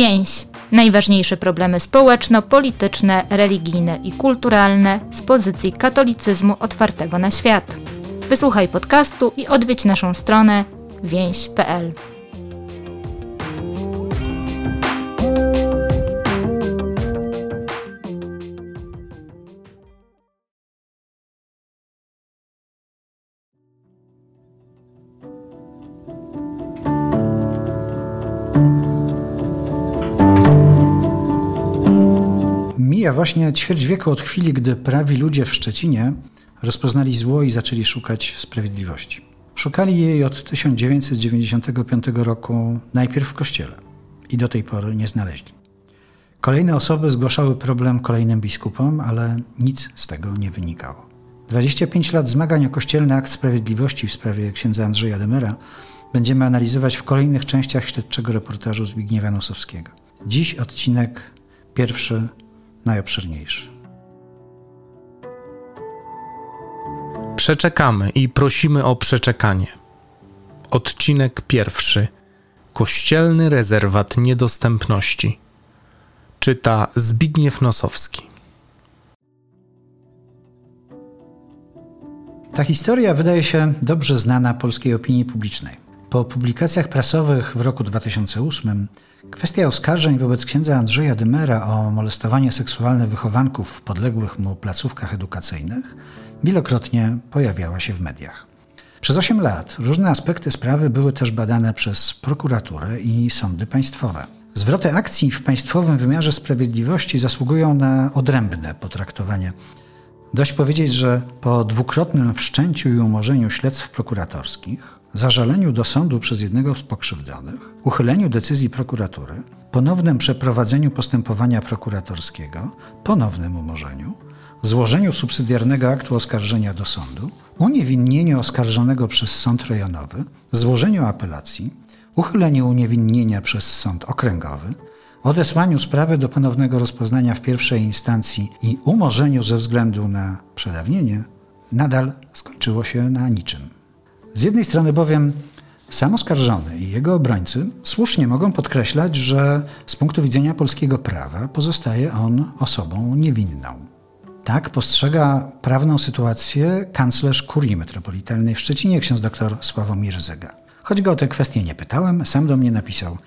Więź. Najważniejsze problemy społeczno-polityczne, religijne i kulturalne z pozycji katolicyzmu otwartego na świat. Wysłuchaj podcastu i odwiedź naszą stronę więź.pl. Mija właśnie ćwierć wieku od chwili, gdy prawi ludzie w Szczecinie rozpoznali zło i zaczęli szukać sprawiedliwości. Szukali jej od 1995 roku najpierw w kościele i do tej pory nie znaleźli. Kolejne osoby zgłaszały problem kolejnym biskupom, ale nic z tego nie wynikało. 25 lat zmagań o kościelny akt sprawiedliwości w sprawie księdza Andrzeja Demera będziemy analizować w kolejnych częściach śledczego reportażu Zbigniewa Nosowskiego. Dziś odcinek pierwszy, najobszerniejszy. Przeczekamy i prosimy o przeczekanie. Odcinek pierwszy. Kościelny rezerwat niedostępności. Czyta Zbigniew Nosowski. Ta historia wydaje się dobrze znana polskiej opinii publicznej. Po publikacjach prasowych w roku 2008 kwestia oskarżeń wobec księdza Andrzeja Dymera o molestowanie seksualne wychowanków w podległych mu placówkach edukacyjnych wielokrotnie pojawiała się w mediach. Przez 8 lat różne aspekty sprawy były też badane przez prokuraturę i sądy państwowe. Zwroty akcji w państwowym wymiarze sprawiedliwości zasługują na odrębne potraktowanie. Dość powiedzieć, że po dwukrotnym wszczęciu i umorzeniu śledztw prokuratorskich, zażaleniu do sądu przez jednego z pokrzywdzonych, uchyleniu decyzji prokuratury, ponownym przeprowadzeniu postępowania prokuratorskiego, ponownym umorzeniu, złożeniu subsydiarnego aktu oskarżenia do sądu, uniewinnieniu oskarżonego przez sąd rejonowy, złożeniu apelacji, uchyleniu uniewinnienia przez sąd okręgowy, odesłaniu sprawy do ponownego rozpoznania w pierwszej instancji i umorzeniu ze względu na przedawnienie, nadal skończyło się na niczym. Z jednej strony bowiem sam oskarżony i jego obrońcy słusznie mogą podkreślać, że z punktu widzenia polskiego prawa pozostaje on osobą niewinną. Tak postrzega prawną sytuację kanclerz kurii metropolitalnej w Szczecinie, ksiądz dr Sławomir Zyga. Choć go o tę kwestię nie pytałem, sam do mnie napisał.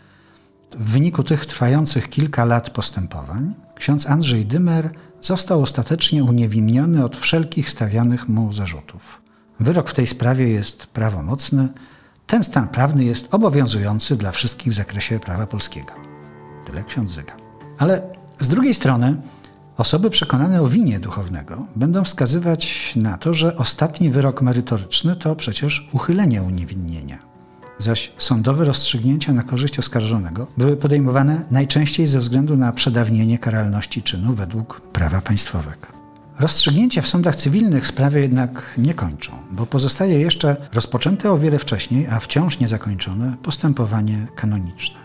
W wyniku tych trwających kilka lat postępowań, ksiądz Andrzej Dymer został ostatecznie uniewinniony od wszelkich stawianych mu zarzutów. Wyrok w tej sprawie jest prawomocny. Ten stan prawny jest obowiązujący dla wszystkich w zakresie prawa polskiego. Tyle ksiądz Zyga. Ale z drugiej strony, osoby przekonane o winie duchownego będą wskazywać na to, że ostatni wyrok merytoryczny to przecież uchylenie uniewinnienia zaś sądowe rozstrzygnięcia na korzyść oskarżonego były podejmowane najczęściej ze względu na przedawnienie karalności czynu według prawa państwowego. Rozstrzygnięcia w sądach cywilnych sprawy jednak nie kończą, bo pozostaje jeszcze rozpoczęte o wiele wcześniej, a wciąż niezakończone postępowanie kanoniczne.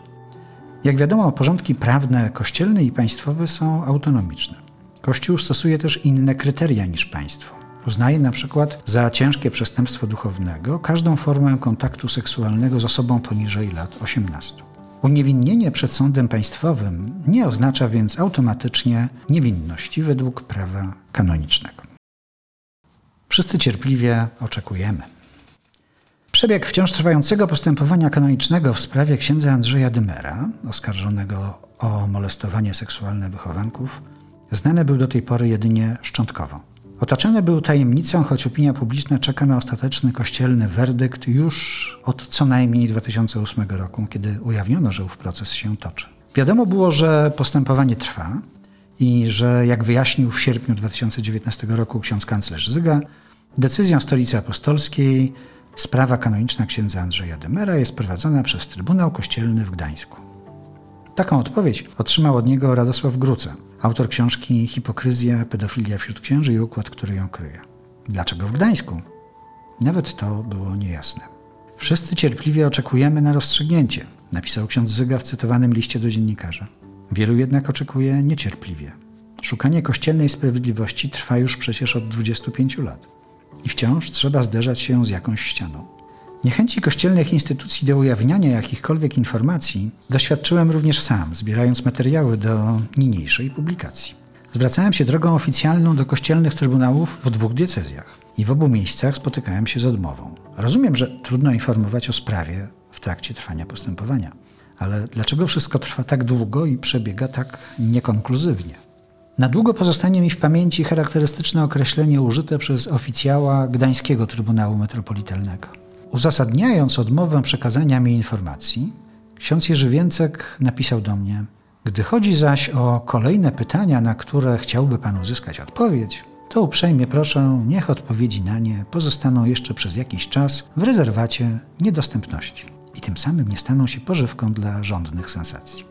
Jak wiadomo, porządki prawne kościelne i państwowe są autonomiczne. Kościół stosuje też inne kryteria niż państwo. Uznaje na przykład za ciężkie przestępstwo duchownego każdą formę kontaktu seksualnego z osobą poniżej lat 18. Uniewinnienie przed sądem państwowym nie oznacza więc automatycznie niewinności według prawa kanonicznego. Wszyscy cierpliwie oczekujemy. Przebieg wciąż trwającego postępowania kanonicznego w sprawie księdza Andrzeja Dymera, oskarżonego o molestowanie seksualne wychowanków, znany był do tej pory jedynie szczątkowo. Otaczany był tajemnicą, choć opinia publiczna czeka na ostateczny kościelny werdykt już od co najmniej 2008 roku, kiedy ujawniono, że ów proces się toczy. Wiadomo było, że postępowanie trwa i że, jak wyjaśnił w sierpniu 2019 roku ksiądz kanclerz Zyga, decyzją Stolicy Apostolskiej sprawa kanoniczna księdza Andrzeja Demera jest prowadzona przez Trybunał Kościelny w Gdańsku. Taką odpowiedź otrzymał od niego Radosław Gruca, autor książki Hipokryzja, pedofilia wśród księży i układ, który ją kryje. Dlaczego w Gdańsku? Nawet to było niejasne. Wszyscy cierpliwie oczekujemy na rozstrzygnięcie, napisał ksiądz Zyga w cytowanym liście do dziennikarza. Wielu jednak oczekuje niecierpliwie. Szukanie kościelnej sprawiedliwości trwa już przecież od 25 lat. I wciąż trzeba zderzać się z jakąś ścianą. Niechęci kościelnych instytucji do ujawniania jakichkolwiek informacji doświadczyłem również sam, zbierając materiały do niniejszej publikacji. Zwracałem się drogą oficjalną do kościelnych trybunałów w dwóch diecezjach i w obu miejscach spotykałem się z odmową. Rozumiem, że trudno informować o sprawie w trakcie trwania postępowania, ale dlaczego wszystko trwa tak długo i przebiega tak niekonkluzywnie? Na długo pozostanie mi w pamięci charakterystyczne określenie użyte przez oficjała Gdańskiego Trybunału Metropolitalnego. Uzasadniając odmowę przekazania mi informacji, ksiądz Jerzy Więcek napisał do mnie: Gdy chodzi zaś o kolejne pytania, na które chciałby pan uzyskać odpowiedź, to uprzejmie proszę, niech odpowiedzi na nie pozostaną jeszcze przez jakiś czas w rezerwacie niedostępności i tym samym nie staną się pożywką dla żądnych sensacji.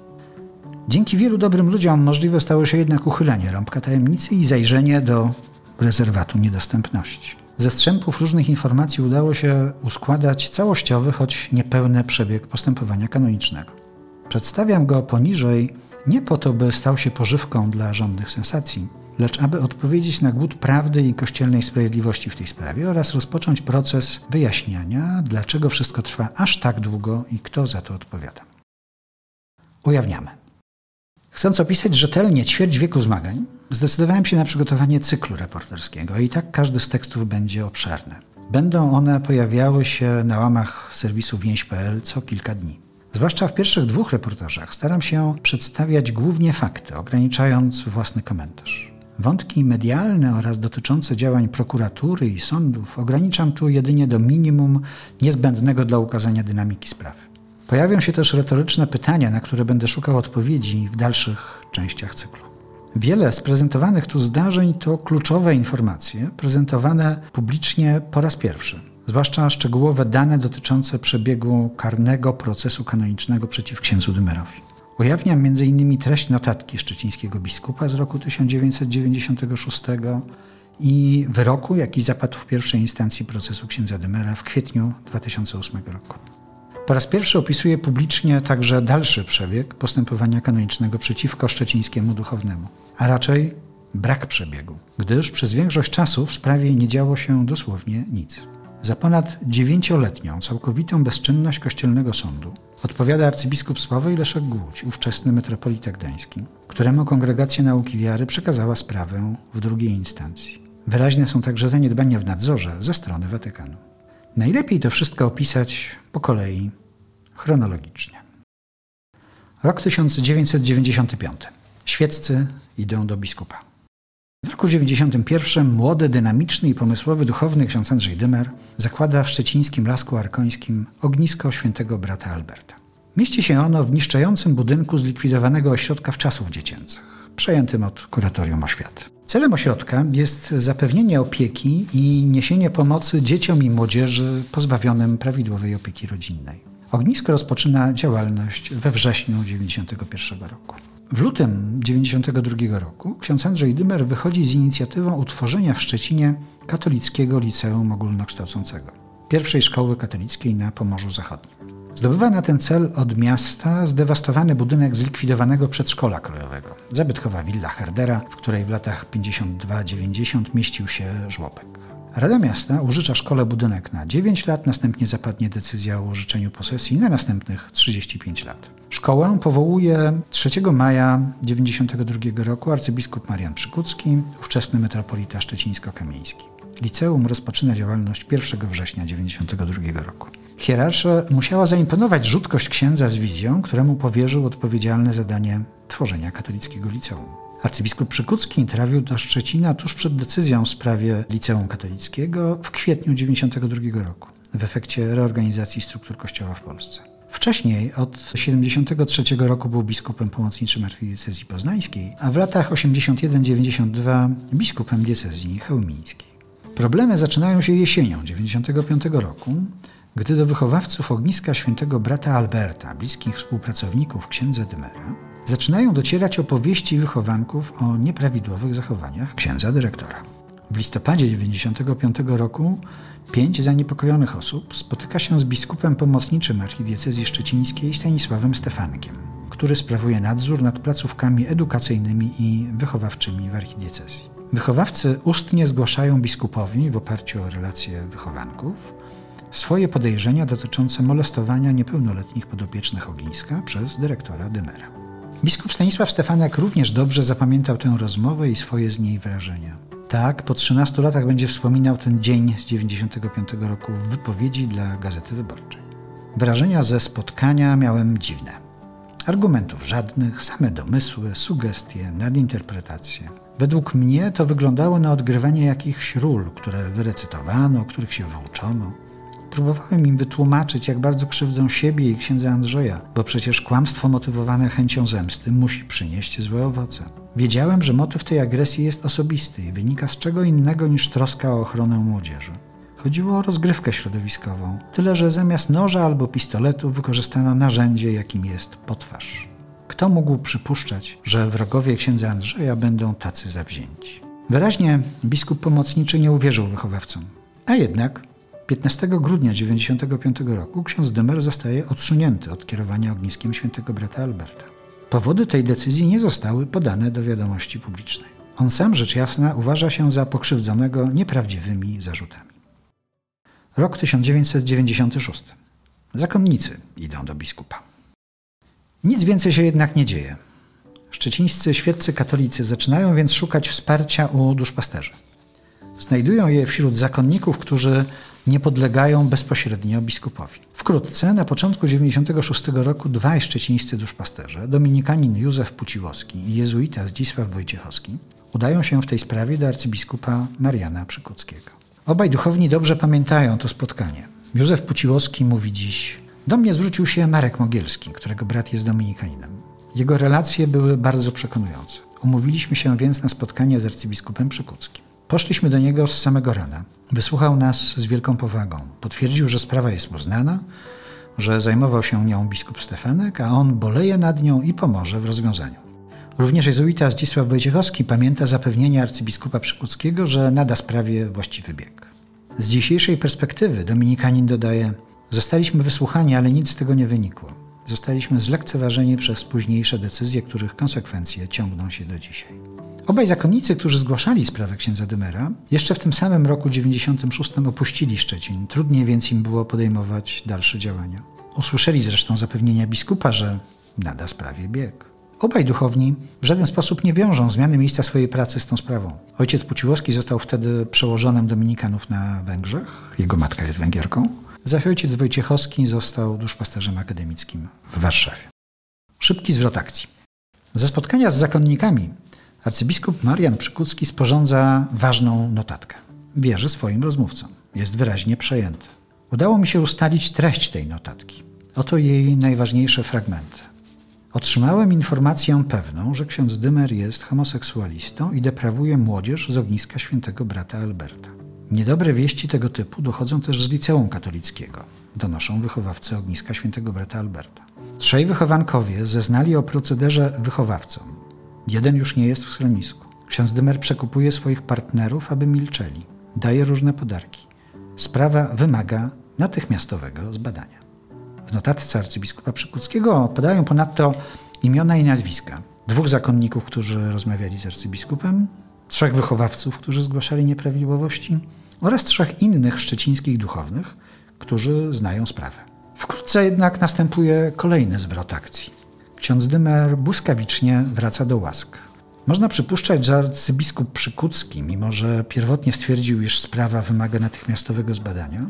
Dzięki wielu dobrym ludziom możliwe stało się jednak uchylenie rąbka tajemnicy i zajrzenie do rezerwatu niedostępności. Ze strzępów różnych informacji udało się uskładać całościowy, choć niepełny przebieg postępowania kanonicznego. Przedstawiam go poniżej nie po to, by stał się pożywką dla żądnych sensacji, lecz aby odpowiedzieć na głód prawdy i kościelnej sprawiedliwości w tej sprawie oraz rozpocząć proces wyjaśniania, dlaczego wszystko trwa aż tak długo i kto za to odpowiada. Ujawniamy. Chcąc opisać rzetelnie ćwierć wieku zmagań, zdecydowałem się na przygotowanie cyklu reporterskiego i tak każdy z tekstów będzie obszerny. Będą one pojawiały się na łamach serwisu więź.pl co kilka dni. Zwłaszcza w pierwszych dwóch reportażach staram się przedstawiać głównie fakty, ograniczając własny komentarz. Wątki medialne oraz dotyczące działań prokuratury i sądów ograniczam tu jedynie do minimum niezbędnego dla ukazania dynamiki sprawy. Pojawią się też retoryczne pytania, na które będę szukał odpowiedzi w dalszych częściach cyklu. Wiele z prezentowanych tu zdarzeń to kluczowe informacje prezentowane publicznie po raz pierwszy, zwłaszcza szczegółowe dane dotyczące przebiegu karnego procesu kanonicznego przeciw księdzu Dymerowi. Ujawniam m.in. treść notatki szczecińskiego biskupa z roku 1996 i wyroku, jaki zapadł w pierwszej instancji procesu księdza Dymera w kwietniu 2008 roku. Po raz pierwszy opisuje publicznie także dalszy przebieg postępowania kanonicznego przeciwko szczecińskiemu duchownemu, a raczej brak przebiegu, gdyż przez większość czasu w sprawie nie działo się dosłownie nic. Za ponad dziewięcioletnią całkowitą bezczynność kościelnego sądu odpowiada arcybiskup Sławoj Leszek Głódź, ówczesny metropolita gdański, któremu Kongregacja Nauki Wiary przekazała sprawę w drugiej instancji. Wyraźne są także zaniedbania w nadzorze ze strony Watykanu. Najlepiej to wszystko opisać po kolei, chronologicznie. Rok 1995. Świeccy idą do biskupa. W roku 91 młody, dynamiczny i pomysłowy duchowny ksiądz Andrzej Dymer zakłada w szczecińskim Lasku Arkońskim ognisko świętego brata Alberta. Mieści się ono w niszczającym budynku zlikwidowanego ośrodka wczasów dziecięcych, przejętym od kuratorium oświaty. Celem ośrodka jest zapewnienie opieki i niesienie pomocy dzieciom i młodzieży pozbawionym prawidłowej opieki rodzinnej. Ognisko rozpoczyna działalność we wrześniu 1991 roku. W lutym 1992 roku ksiądz Andrzej Dymer wychodzi z inicjatywą utworzenia w Szczecinie katolickiego liceum ogólnokształcącego, pierwszej szkoły katolickiej na Pomorzu Zachodnim. Zdobywa na ten cel od miasta zdewastowany budynek zlikwidowanego przedszkola krajowego, zabytkowa willa Herdera, w której w latach 52-90 mieścił się żłobek. Rada Miasta użycza szkole budynek na 9 lat, następnie zapadnie decyzja o użyczeniu posesji na następnych 35 lat. Szkołę powołuje 3 maja 1992 roku arcybiskup Marian Przykucki, ówczesny metropolita szczecińsko-kamieński. Liceum rozpoczyna działalność 1 września 1992 roku. Hierarcha musiała zaimponować rzutkość księdza z wizją, któremu powierzył odpowiedzialne zadanie tworzenia katolickiego liceum. Arcybiskup Przykucki trafił do Szczecina tuż przed decyzją w sprawie liceum katolickiego w kwietniu 1992 roku, w efekcie reorganizacji struktur kościoła w Polsce. Wcześniej, od 1973 roku był biskupem pomocniczym archidiecezji poznańskiej, a w latach 81-92 biskupem diecezji chełmińskiej. Problemy zaczynają się jesienią 1995 roku, gdy do wychowawców ogniska świętego brata Alberta, bliskich współpracowników księdza Dymera, zaczynają docierać opowieści wychowanków o nieprawidłowych zachowaniach księdza dyrektora. W listopadzie 1995 roku pięć zaniepokojonych osób spotyka się z biskupem pomocniczym archidiecezji szczecińskiej Stanisławem Stefankiem, który sprawuje nadzór nad placówkami edukacyjnymi i wychowawczymi w archidiecezji. Wychowawcy ustnie zgłaszają biskupowi w oparciu o relacje wychowanków, swoje podejrzenia dotyczące molestowania niepełnoletnich podopiecznych Ogińska przez dyrektora Dymera. Biskup Stanisław Stefanek również dobrze zapamiętał tę rozmowę i swoje z niej wrażenia. Tak, po 13 latach będzie wspominał ten dzień z 95 roku w wypowiedzi dla Gazety Wyborczej. Wrażenia ze spotkania miałem dziwne. Argumentów żadnych, same domysły, sugestie, nadinterpretacje. Według mnie to wyglądało na odgrywanie jakichś ról, które wyrecytowano, których się wyuczono. Próbowałem im wytłumaczyć, jak bardzo krzywdzą siebie i księdza Andrzeja, bo przecież kłamstwo motywowane chęcią zemsty musi przynieść złe owoce. Wiedziałem, że motyw tej agresji jest osobisty i wynika z czego innego niż troska o ochronę młodzieży. Chodziło o rozgrywkę środowiskową, tyle że zamiast noża albo pistoletu wykorzystano narzędzie, jakim jest potwarz. Kto mógł przypuszczać, że wrogowie księdza Andrzeja będą tacy zawzięci? Wyraźnie biskup pomocniczy nie uwierzył wychowawcom. A jednak 15 grudnia 1995 roku ksiądz Dymer zostaje odsunięty od kierowania ogniskiem świętego brata Alberta. Powody tej decyzji nie zostały podane do wiadomości publicznej. On sam, rzecz jasna, uważa się za pokrzywdzonego nieprawdziwymi zarzutami. Rok 1996. Zakonnicy idą do biskupa. Nic więcej się jednak nie dzieje. Szczecińscy świeccy katolicy zaczynają więc szukać wsparcia u duszpasterzy. Znajdują je wśród zakonników, którzy nie podlegają bezpośrednio biskupowi. Wkrótce, na początku 96 roku, dwaj szczecińscy duszpasterze, dominikanin Józef Puciłowski i jezuita Zdzisław Wojciechowski, udają się w tej sprawie do arcybiskupa Mariana Przykuckiego. Obaj duchowni dobrze pamiętają to spotkanie. Józef Puciłowski mówi dziś: Do mnie zwrócił się Marek Mogielski, którego brat jest dominikaninem. Jego relacje były bardzo przekonujące. Umówiliśmy się więc na spotkanie z arcybiskupem Przykuckim. Poszliśmy do niego z samego rana. Wysłuchał nas z wielką powagą. Potwierdził, że sprawa jest mu znana, że zajmował się nią biskup Stefanek, a on boleje nad nią i pomoże w rozwiązaniu. Również jezuita Zdzisław Wojciechowski pamięta zapewnienie arcybiskupa Przykuckiego, że nada sprawie właściwy bieg. Z dzisiejszej perspektywy Dominikanin dodaje: Zostaliśmy wysłuchani, ale nic z tego nie wynikło. Zostaliśmy zlekceważeni przez późniejsze decyzje, których konsekwencje ciągną się do dzisiaj. Obaj zakonnicy, którzy zgłaszali sprawę księdza Dymera, jeszcze w tym samym roku 96 opuścili Szczecin. Trudniej więc im było podejmować dalsze działania. Usłyszeli zresztą zapewnienia biskupa, że nada sprawie bieg. Obaj duchowni w żaden sposób nie wiążą zmiany miejsca swojej pracy z tą sprawą. Ojciec Puciłowski został wtedy przełożonym dominikanów na Węgrzech, jego matka jest Węgierką, zaś ojciec Wojciechowski został duszpasterzem akademickim w Warszawie. Szybki zwrot akcji. Ze spotkania z zakonnikami arcybiskup Marian Przykucki sporządza ważną notatkę. Wierzy swoim rozmówcom. Jest wyraźnie przejęty. Udało mi się ustalić treść tej notatki. Oto jej najważniejsze fragmenty. Otrzymałem informację pewną, że ksiądz Dymer jest homoseksualistą i deprawuje młodzież z ogniska świętego brata Alberta. Niedobre wieści tego typu dochodzą też z liceum katolickiego, donoszą wychowawcy ogniska świętego brata Alberta. Trzej wychowankowie zeznali o procederze wychowawcom. Jeden już nie jest w schronisku. Ksiądz Dymer przekupuje swoich partnerów, aby milczeli. Daje różne podarki. Sprawa wymaga natychmiastowego zbadania. W notatce arcybiskupa Przykuckiego podają ponadto imiona i nazwiska dwóch zakonników, którzy rozmawiali z arcybiskupem, trzech wychowawców, którzy zgłaszali nieprawidłowości oraz trzech innych szczecińskich duchownych, którzy znają sprawę. Wkrótce jednak następuje kolejny zwrot akcji. Ksiądz Dymer błyskawicznie wraca do łask. Można przypuszczać, że arcybiskup Przykucki, mimo że pierwotnie stwierdził, iż sprawa wymaga natychmiastowego zbadania,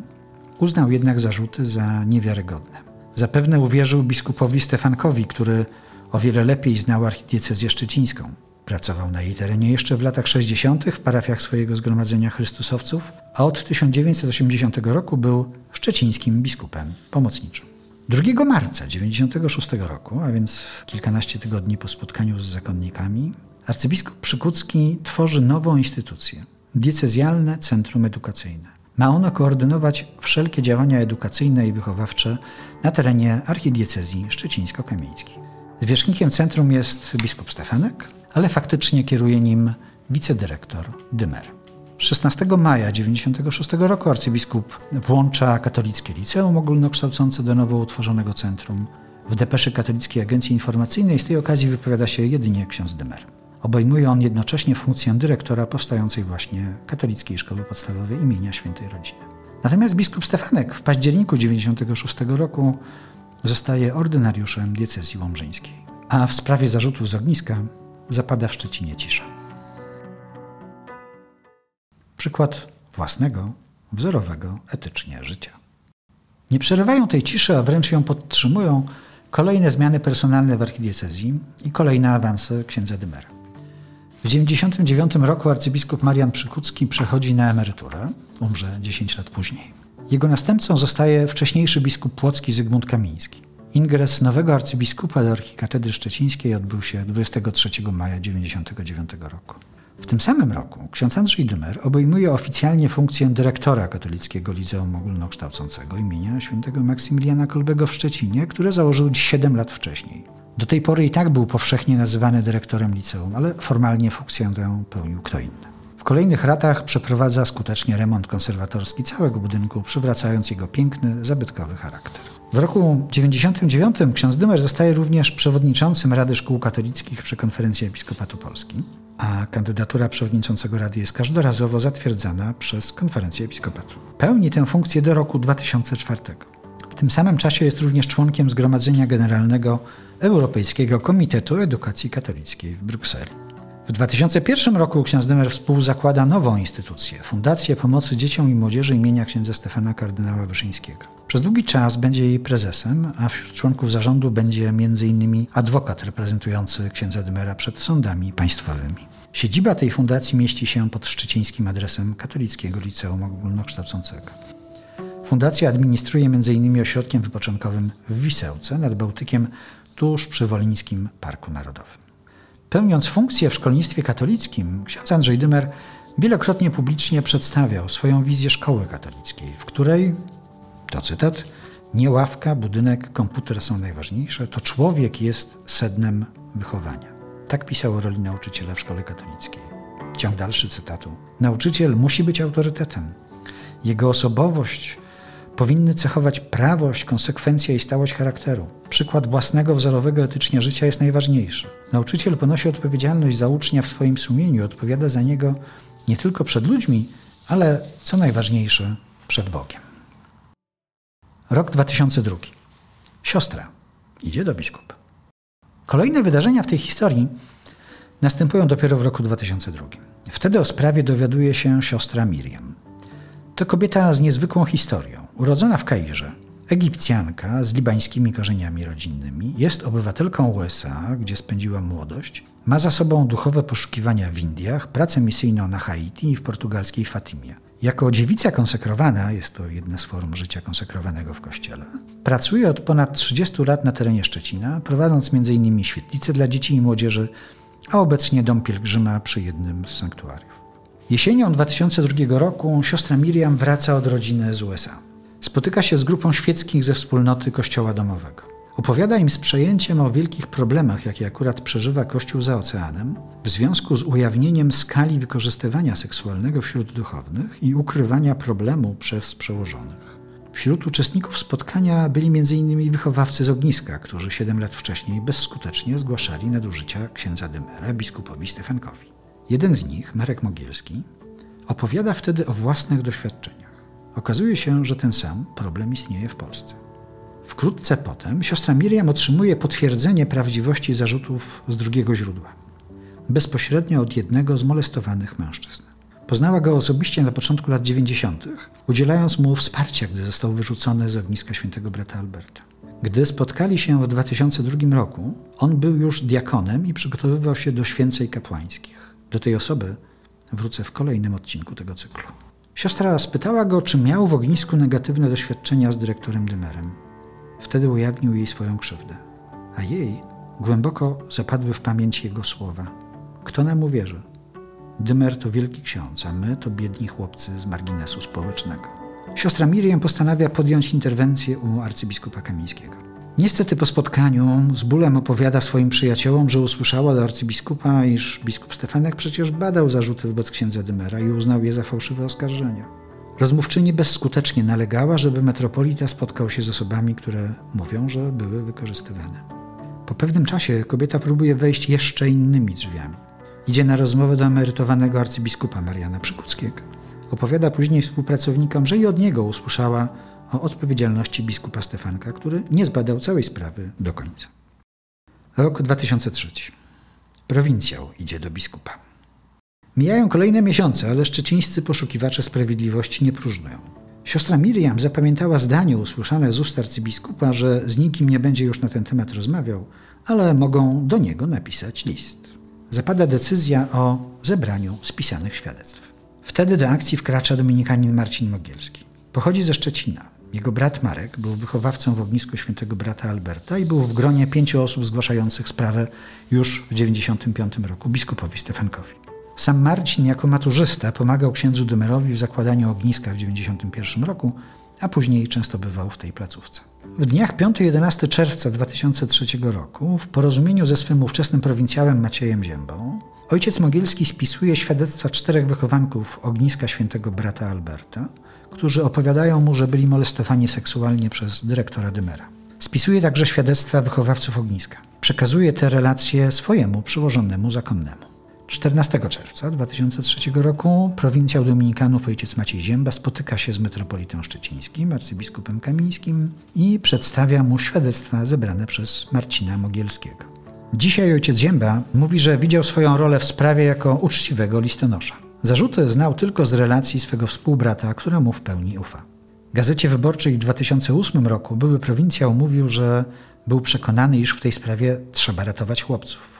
uznał jednak zarzuty za niewiarygodne. Zapewne uwierzył biskupowi Stefankowi, który o wiele lepiej znał archidiecezję szczecińską. Pracował na jej terenie jeszcze w latach 60. w parafiach swojego zgromadzenia Chrystusowców, a od 1980 roku był szczecińskim biskupem pomocniczym. 2 marca 1996 roku, a więc kilkanaście tygodni po spotkaniu z zakonnikami, arcybiskup Przykucki tworzy nową instytucję diecezjalne Centrum Edukacyjne. Ma ono koordynować wszelkie działania edukacyjne i wychowawcze na terenie archidiecezji szczecińsko-kamieńskiej. Zwierzchnikiem centrum jest biskup Stefanek, ale faktycznie kieruje nim wicedyrektor Dymer. 16 maja 1996 roku arcybiskup włącza katolickie liceum ogólnokształcące do nowo utworzonego centrum. W depeszy Katolickiej Agencji Informacyjnej z tej okazji wypowiada się jedynie ksiądz Dymer. Obejmuje on jednocześnie funkcję dyrektora powstającej właśnie Katolickiej Szkoły Podstawowej imienia Świętej Rodziny. Natomiast biskup Stefanek w październiku 96 roku zostaje ordynariuszem diecezji łomżyńskiej, a w sprawie zarzutów z ogniska zapada w Szczecinie cisza. Przykład własnego, wzorowego etycznie życia. Nie przerywają tej ciszy, a wręcz ją podtrzymują kolejne zmiany personalne w archidiecezji i kolejne awanse księdza Dymera. W 1999 roku arcybiskup Marian Przykucki przechodzi na emeryturę, umrze 10 lat później. Jego następcą zostaje wcześniejszy biskup płocki Zygmunt Kamiński. Ingres nowego arcybiskupa do archikatedry szczecińskiej odbył się 23 maja 1999 roku. W tym samym roku ksiądz Andrzej Dymer obejmuje oficjalnie funkcję dyrektora Katolickiego Liceum Ogólnokształcącego imienia świętego Maksymiliana Kolbego w Szczecinie, które założył 7 lat wcześniej. Do tej pory i tak był powszechnie nazywany dyrektorem liceum, ale formalnie funkcję tę pełnił kto inny. W kolejnych latach przeprowadza skutecznie remont konserwatorski całego budynku, przywracając jego piękny, zabytkowy charakter. W roku 99 ksiądz Dymer zostaje również przewodniczącym Rady Szkół Katolickich przy Konferencji Episkopatu Polski, a kandydatura przewodniczącego Rady jest każdorazowo zatwierdzana przez Konferencję Episkopatu. Pełni tę funkcję do roku 2004. W tym samym czasie jest również członkiem Zgromadzenia Generalnego Europejskiego Komitetu Edukacji Katolickiej w Brukseli. W 2001 roku ksiądz Dymer współzakłada nową instytucję Fundację Pomocy Dzieciom i Młodzieży imienia księdza Stefana kardynała Wyszyńskiego. Przez długi czas będzie jej prezesem, a wśród członków zarządu będzie m.in. adwokat reprezentujący księdza Dymera przed sądami państwowymi. Siedziba tej fundacji mieści się pod szczecińskim adresem Katolickiego Liceum Ogólnokształcącego. Fundacja administruje m.in. ośrodkiem wypoczynkowym w Wisełce nad Bałtykiem tuż przy Wolińskim Parku Narodowym. Pełniąc funkcję w szkolnictwie katolickim, ksiądz Andrzej Dymer wielokrotnie publicznie przedstawiał swoją wizję szkoły katolickiej, w której, to cytat, nie ławka, budynek, komputer są najważniejsze, to człowiek jest sednem wychowania. Tak pisał o roli nauczyciela w szkole katolickiej. Ciąg dalszy cytatu. Nauczyciel musi być autorytetem. Jego osobowość powinny cechować prawość, konsekwencja i stałość charakteru. Przykład własnego wzorowego etycznie życia jest najważniejszy. Nauczyciel ponosi odpowiedzialność za ucznia w swoim sumieniu, odpowiada za niego nie tylko przed ludźmi, ale co najważniejsze, przed Bogiem. Rok 2002. Siostra idzie do biskupa. Kolejne wydarzenia w tej historii następują dopiero w roku 2002. Wtedy o sprawie dowiaduje się siostra Miriam. To kobieta z niezwykłą historią. Urodzona w Kairze, Egipcjanka z libańskimi korzeniami rodzinnymi, jest obywatelką USA, gdzie spędziła młodość, ma za sobą duchowe poszukiwania w Indiach, pracę misyjną na Haiti i w portugalskiej Fatimie. Jako dziewica konsekrowana, jest to jedna z form życia konsekrowanego w kościele, pracuje od ponad 30 lat na terenie Szczecina, prowadząc m.in. świetlice dla dzieci i młodzieży, a obecnie dom pielgrzyma przy jednym z sanktuariów. Jesienią 2002 roku siostra Miriam wraca od rodziny z USA. Spotyka się z grupą świeckich ze wspólnoty Kościoła Domowego. Opowiada im z przejęciem o wielkich problemach, jakie akurat przeżywa Kościół za oceanem, w związku z ujawnieniem skali wykorzystywania seksualnego wśród duchownych i ukrywania problemu przez przełożonych. Wśród uczestników spotkania byli m.in. wychowawcy z ogniska, którzy 7 lat wcześniej bezskutecznie zgłaszali nadużycia księdza Dymera biskupowi Stefankowi. Jeden z nich, Marek Mogielski, opowiada wtedy o własnych doświadczeniach. Okazuje się, że ten sam problem istnieje w Polsce. Wkrótce potem siostra Miriam otrzymuje potwierdzenie prawdziwości zarzutów z drugiego źródła, bezpośrednio od jednego z molestowanych mężczyzn. Poznała go osobiście na początku lat 90., udzielając mu wsparcia, gdy został wyrzucony z ogniska świętego brata Alberta. Gdy spotkali się w 2002 roku, on był już diakonem i przygotowywał się do święcej kapłańskich. Do tej osoby wrócę w kolejnym odcinku tego cyklu. Siostra spytała go, czy miał w ognisku negatywne doświadczenia z dyrektorem Dymerem. Wtedy ujawnił jej swoją krzywdę, a jej głęboko zapadły w pamięć jego słowa. Kto nam uwierzy? Dymer to wielki ksiądz, a my to biedni chłopcy z marginesu społecznego. Siostra Miriam postanawia podjąć interwencję u arcybiskupa Kamińskiego. Niestety po spotkaniu z bólem opowiada swoim przyjaciołom, że usłyszała do arcybiskupa, iż biskup Stefanek przecież badał zarzuty wobec księdza Dymera i uznał je za fałszywe oskarżenia. Rozmówczyni bezskutecznie nalegała, żeby metropolita spotkał się z osobami, które mówią, że były wykorzystywane. Po pewnym czasie kobieta próbuje wejść jeszcze innymi drzwiami. Idzie na rozmowę do emerytowanego arcybiskupa Mariana Przykuckiego. Opowiada później współpracownikom, że i od niego usłyszała o odpowiedzialności biskupa Stefanka, który nie zbadał całej sprawy do końca. Rok 2003. Prowincjał idzie do biskupa. Mijają kolejne miesiące, ale szczecińscy poszukiwacze sprawiedliwości nie próżnują. Siostra Miriam zapamiętała zdanie usłyszane z ust arcybiskupa, że z nikim nie będzie już na ten temat rozmawiał, ale mogą do niego napisać list. Zapada decyzja o zebraniu spisanych świadectw. Wtedy do akcji wkracza dominikanin Marcin Mogielski. Pochodzi ze Szczecina. Jego brat Marek był wychowawcą w ognisku świętego brata Alberta i był w gronie pięciu osób zgłaszających sprawę już w 1995 roku biskupowi Stefankowi. Sam Marcin jako maturzysta pomagał księdzu Dymerowi w zakładaniu ogniska w 1991 roku, a później często bywał w tej placówce. W dniach 5-11 czerwca 2003 roku w porozumieniu ze swym ówczesnym prowincjałem Maciejem Ziębą ojciec Mogielski spisuje świadectwa czterech wychowanków ogniska świętego brata Alberta, którzy opowiadają mu, że byli molestowani seksualnie przez dyrektora Dymera. Spisuje także świadectwa wychowawców ogniska. Przekazuje te relacje swojemu przełożonemu zakonnemu. 14 czerwca 2003 roku prowincjał dominikanów ojciec Maciej Zięba spotyka się z metropolitą szczecińskim, arcybiskupem kamińskim i przedstawia mu świadectwa zebrane przez Marcina Mogielskiego. Dzisiaj ojciec Zięba mówi, że widział swoją rolę w sprawie jako uczciwego listonosza. Zarzuty znał tylko z relacji swego współbrata, któremu w pełni ufa. Gazecie Wyborczej w 2008 roku były prowincjał mówił, że był przekonany, iż w tej sprawie trzeba ratować chłopców.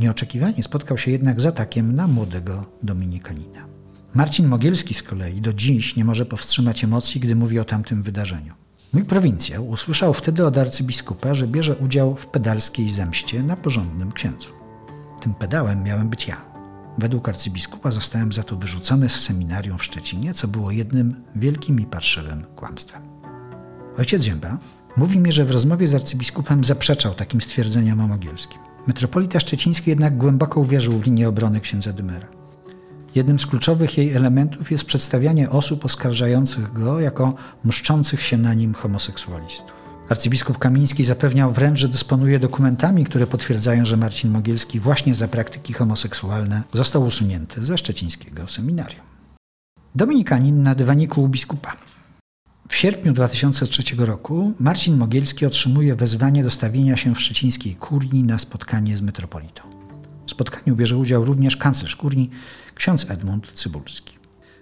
Nieoczekiwanie spotkał się jednak z atakiem na młodego Dominikanina. Marcin Mogielski z kolei do dziś nie może powstrzymać emocji, gdy mówi o tamtym wydarzeniu. Mój prowincjał usłyszał wtedy od arcybiskupa, że bierze udział w pedalskiej zemście na porządnym księdzu. Tym pedałem miałem być ja. Według arcybiskupa zostałem za to wyrzucony z seminarium w Szczecinie, co było jednym wielkim i parszywym kłamstwem. Ojciec Zięba mówi mi, że w rozmowie z arcybiskupem zaprzeczał takim stwierdzeniom o Mogielskim. Metropolita Szczeciński jednak głęboko uwierzył w linię obrony księdza Dymera. Jednym z kluczowych jej elementów jest przedstawianie osób oskarżających go jako mszczących się na nim homoseksualistów. Arcybiskup Kamiński zapewniał wręcz, że dysponuje dokumentami, które potwierdzają, że Marcin Mogielski właśnie za praktyki homoseksualne został usunięty ze szczecińskiego seminarium. Dominikanin na dywaniku u biskupa. W sierpniu 2003 roku Marcin Mogielski otrzymuje wezwanie do stawienia się w szczecińskiej kurii na spotkanie z metropolitą. W spotkaniu bierze udział również kanclerz kurii, ksiądz Edmund Cybulski.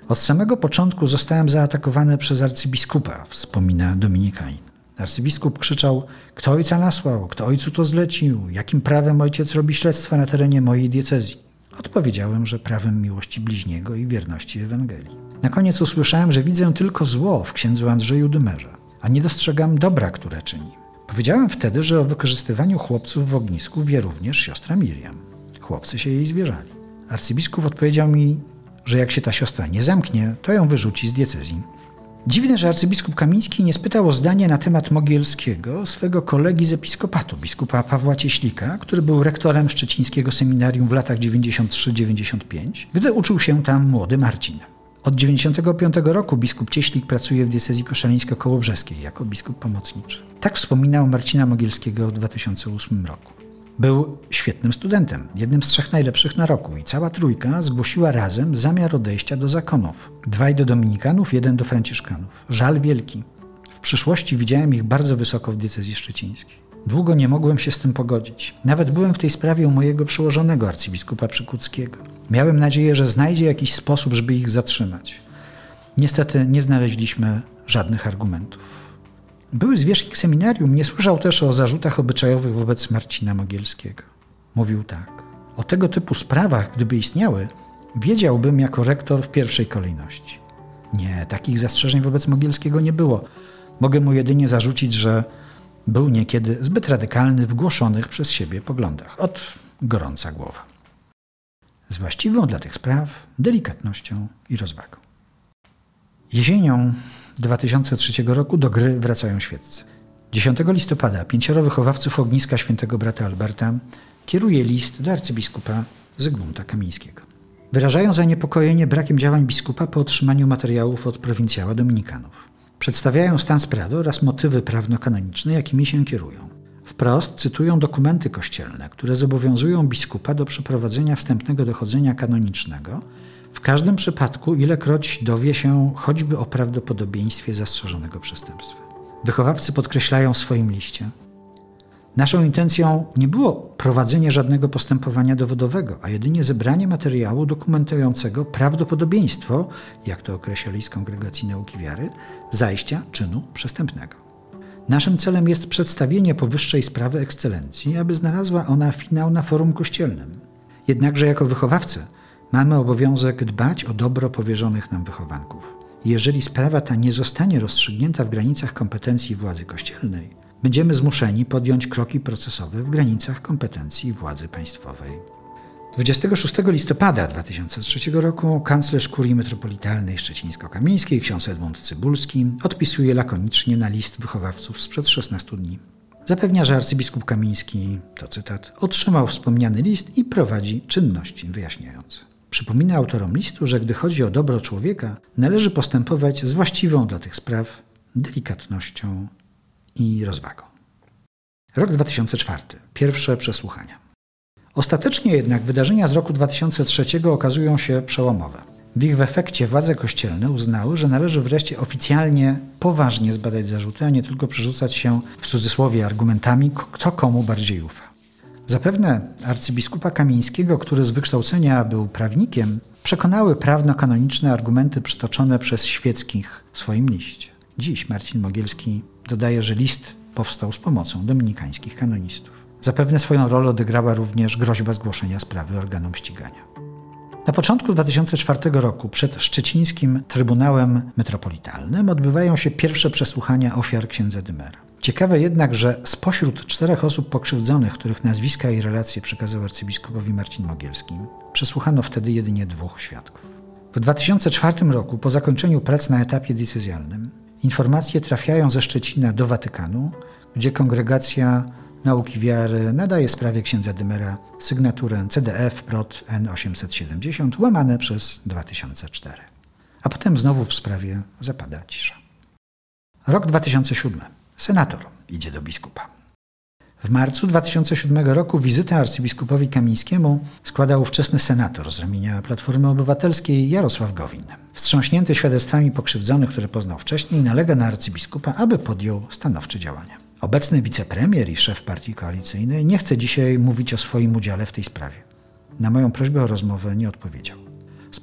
Od samego początku zostałem zaatakowany przez arcybiskupa, wspomina Dominikanin. Arcybiskup krzyczał, kto ojca nasłał, kto ojcu to zlecił, jakim prawem ojciec robi śledztwa na terenie mojej diecezji. Odpowiedziałem, że prawem miłości bliźniego i wierności Ewangelii. Na koniec usłyszałem, że widzę tylko zło w księdzu Andrzeju Dymerze, a nie dostrzegam dobra, które czyni. Powiedziałem wtedy, że o wykorzystywaniu chłopców w ognisku wie również siostra Miriam. Chłopcy się jej zwierzali. Arcybiskup odpowiedział mi, że jak się ta siostra nie zamknie, to ją wyrzuci z diecezji. Dziwne, że arcybiskup Kamiński nie spytał o zdanie na temat Mogielskiego swego kolegi z episkopatu, biskupa Pawła Cieślika, który był rektorem szczecińskiego seminarium w latach 93-95, gdy uczył się tam młody Marcin. Od 95 roku biskup Cieślik pracuje w diecezji koszalińsko-kołobrzeskiej jako biskup pomocniczy. Tak wspominał Marcina Mogielskiego w 2008 roku. Był świetnym studentem, jednym z trzech najlepszych na roku i cała trójka zgłosiła razem zamiar odejścia do zakonów. Dwaj do dominikanów, jeden do franciszkanów. Żal wielki. W przyszłości widziałem ich bardzo wysoko w diecezji szczecińskiej. Długo nie mogłem się z tym pogodzić. Nawet byłem w tej sprawie u mojego przełożonego arcybiskupa Przykuckiego. Miałem nadzieję, że znajdzie jakiś sposób, żeby ich zatrzymać. Niestety nie znaleźliśmy żadnych argumentów. Były zwierzchnik seminarium nie słyszał też o zarzutach obyczajowych wobec Marcina Mogielskiego. Mówił tak. O tego typu sprawach, gdyby istniały, wiedziałbym jako rektor w pierwszej kolejności. Nie, takich zastrzeżeń wobec Mogielskiego nie było. Mogę mu jedynie zarzucić, że był niekiedy zbyt radykalny w głoszonych przez siebie poglądach. Od gorąca głowa. Z właściwą dla tych spraw delikatnością i rozwagą. Jesienią 2003 roku do gry wracają świeccy. 10 listopada pięcioro wychowawców ogniska świętego brata Alberta kieruje list do arcybiskupa Zygmunta Kamińskiego. Wyrażają zaniepokojenie brakiem działań biskupa po otrzymaniu materiałów od prowincjała dominikanów. Przedstawiają stan sprawy oraz motywy prawno-kanoniczne, jakimi się kierują. Wprost cytują dokumenty kościelne, które zobowiązują biskupa do przeprowadzenia wstępnego dochodzenia kanonicznego w każdym przypadku ilekroć dowie się choćby o prawdopodobieństwie zastrzeżonego przestępstwa. Wychowawcy podkreślają w swoim liście. Naszą intencją nie było prowadzenie żadnego postępowania dowodowego, a jedynie zebranie materiału dokumentującego prawdopodobieństwo, jak to określa list Kongregacji Nauki Wiary, zajścia czynu przestępnego. Naszym celem jest przedstawienie powyższej sprawy ekscelencji, aby znalazła ona finał na forum kościelnym. Jednakże jako wychowawcy mamy obowiązek dbać o dobro powierzonych nam wychowanków. Jeżeli sprawa ta nie zostanie rozstrzygnięta w granicach kompetencji władzy kościelnej, będziemy zmuszeni podjąć kroki procesowe w granicach kompetencji władzy państwowej. 26 listopada 2003 roku kanclerz kurii metropolitalnej szczecińsko-kamieńskiej ksiądz Edmund Cybulski odpisuje lakonicznie na list wychowawców sprzed 16 dni. Zapewnia, że arcybiskup Kamiński, to cytat, otrzymał wspomniany list i prowadzi czynności wyjaśniające. Przypomina autorom listu, że gdy chodzi o dobro człowieka, należy postępować z właściwą dla tych spraw delikatnością i rozwagą. Rok 2004. Pierwsze przesłuchania. Ostatecznie jednak wydarzenia z roku 2003 okazują się przełomowe. W ich efekcie władze kościelne uznały, że należy wreszcie oficjalnie, poważnie zbadać zarzuty, a nie tylko przerzucać się w cudzysłowie argumentami, kto komu bardziej ufa. Zapewne arcybiskupa Kamińskiego, który z wykształcenia był prawnikiem, przekonały prawno-kanoniczne argumenty przytoczone przez świeckich w swoim liście. Dziś Marcin Mogielski dodaje, że list powstał z pomocą dominikańskich kanonistów. Zapewne swoją rolę odegrała również groźba zgłoszenia sprawy organom ścigania. Na początku 2004 roku przed szczecińskim Trybunałem Metropolitalnym odbywają się pierwsze przesłuchania ofiar księdza Dymera. Ciekawe jednak, że spośród czterech osób pokrzywdzonych, których nazwiska i relacje przekazał arcybiskupowi Marcin Mogielski, przesłuchano wtedy jedynie dwóch świadków. W 2004 roku, po zakończeniu prac na etapie decyzjalnym, informacje trafiają ze Szczecina do Watykanu, gdzie kongregacja nauki wiary nadaje sprawie księdza Dymera sygnaturę CDF PROT N870 łamane przez 2004. A potem znowu w sprawie zapada cisza. Rok 2007. Senator idzie do biskupa. W marcu 2007 roku wizytę arcybiskupowi Kamińskiemu składał ówczesny senator z ramienia Platformy Obywatelskiej Jarosław Gowin. Wstrząśnięty świadectwami pokrzywdzonych, które poznał wcześniej, nalega na arcybiskupa, aby podjął stanowcze działania. Obecny wicepremier i szef partii koalicyjnej nie chce dzisiaj mówić o swoim udziale w tej sprawie. Na moją prośbę o rozmowę nie odpowiedział.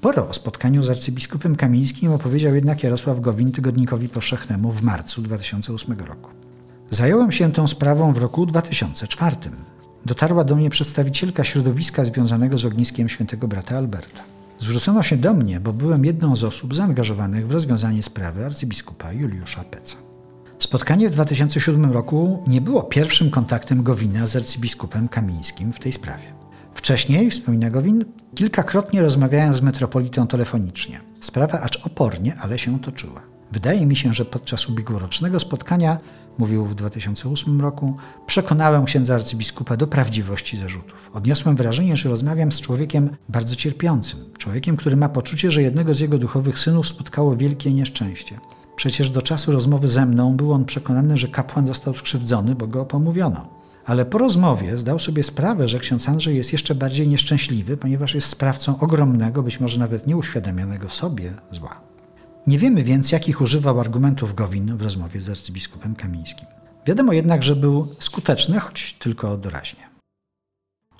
Sporo o spotkaniu z arcybiskupem Kamińskim opowiedział jednak Jarosław Gowin tygodnikowi powszechnemu w marcu 2008 roku. Zająłem się tą sprawą w roku 2004. Dotarła do mnie przedstawicielka środowiska związanego z ogniskiem świętego brata Alberta. Zwrócono się do mnie, bo byłem jedną z osób zaangażowanych w rozwiązanie sprawy arcybiskupa Juliusza Peca. Spotkanie w 2007 roku nie było pierwszym kontaktem Gowina z arcybiskupem Kamińskim w tej sprawie. Wcześniej, wspomina Gowin, kilkakrotnie rozmawiałem z metropolitą telefonicznie. Sprawa acz opornie, ale się toczyła. Wydaje mi się, że podczas ubiegłorocznego spotkania, mówił w 2008 roku, przekonałem księdza arcybiskupa do prawdziwości zarzutów. Odniosłem wrażenie, że rozmawiam z człowiekiem bardzo cierpiącym, człowiekiem, który ma poczucie, że jednego z jego duchowych synów spotkało wielkie nieszczęście. Przecież do czasu rozmowy ze mną był on przekonany, że kapłan został skrzywdzony, bo go pomówiono. Ale po rozmowie zdał sobie sprawę, że ksiądz Andrzej jest jeszcze bardziej nieszczęśliwy, ponieważ jest sprawcą ogromnego, być może nawet nieuświadomionego sobie zła. Nie wiemy więc, jakich używał argumentów Gowin w rozmowie z arcybiskupem Kamińskim. Wiadomo jednak, że był skuteczny, choć tylko doraźnie.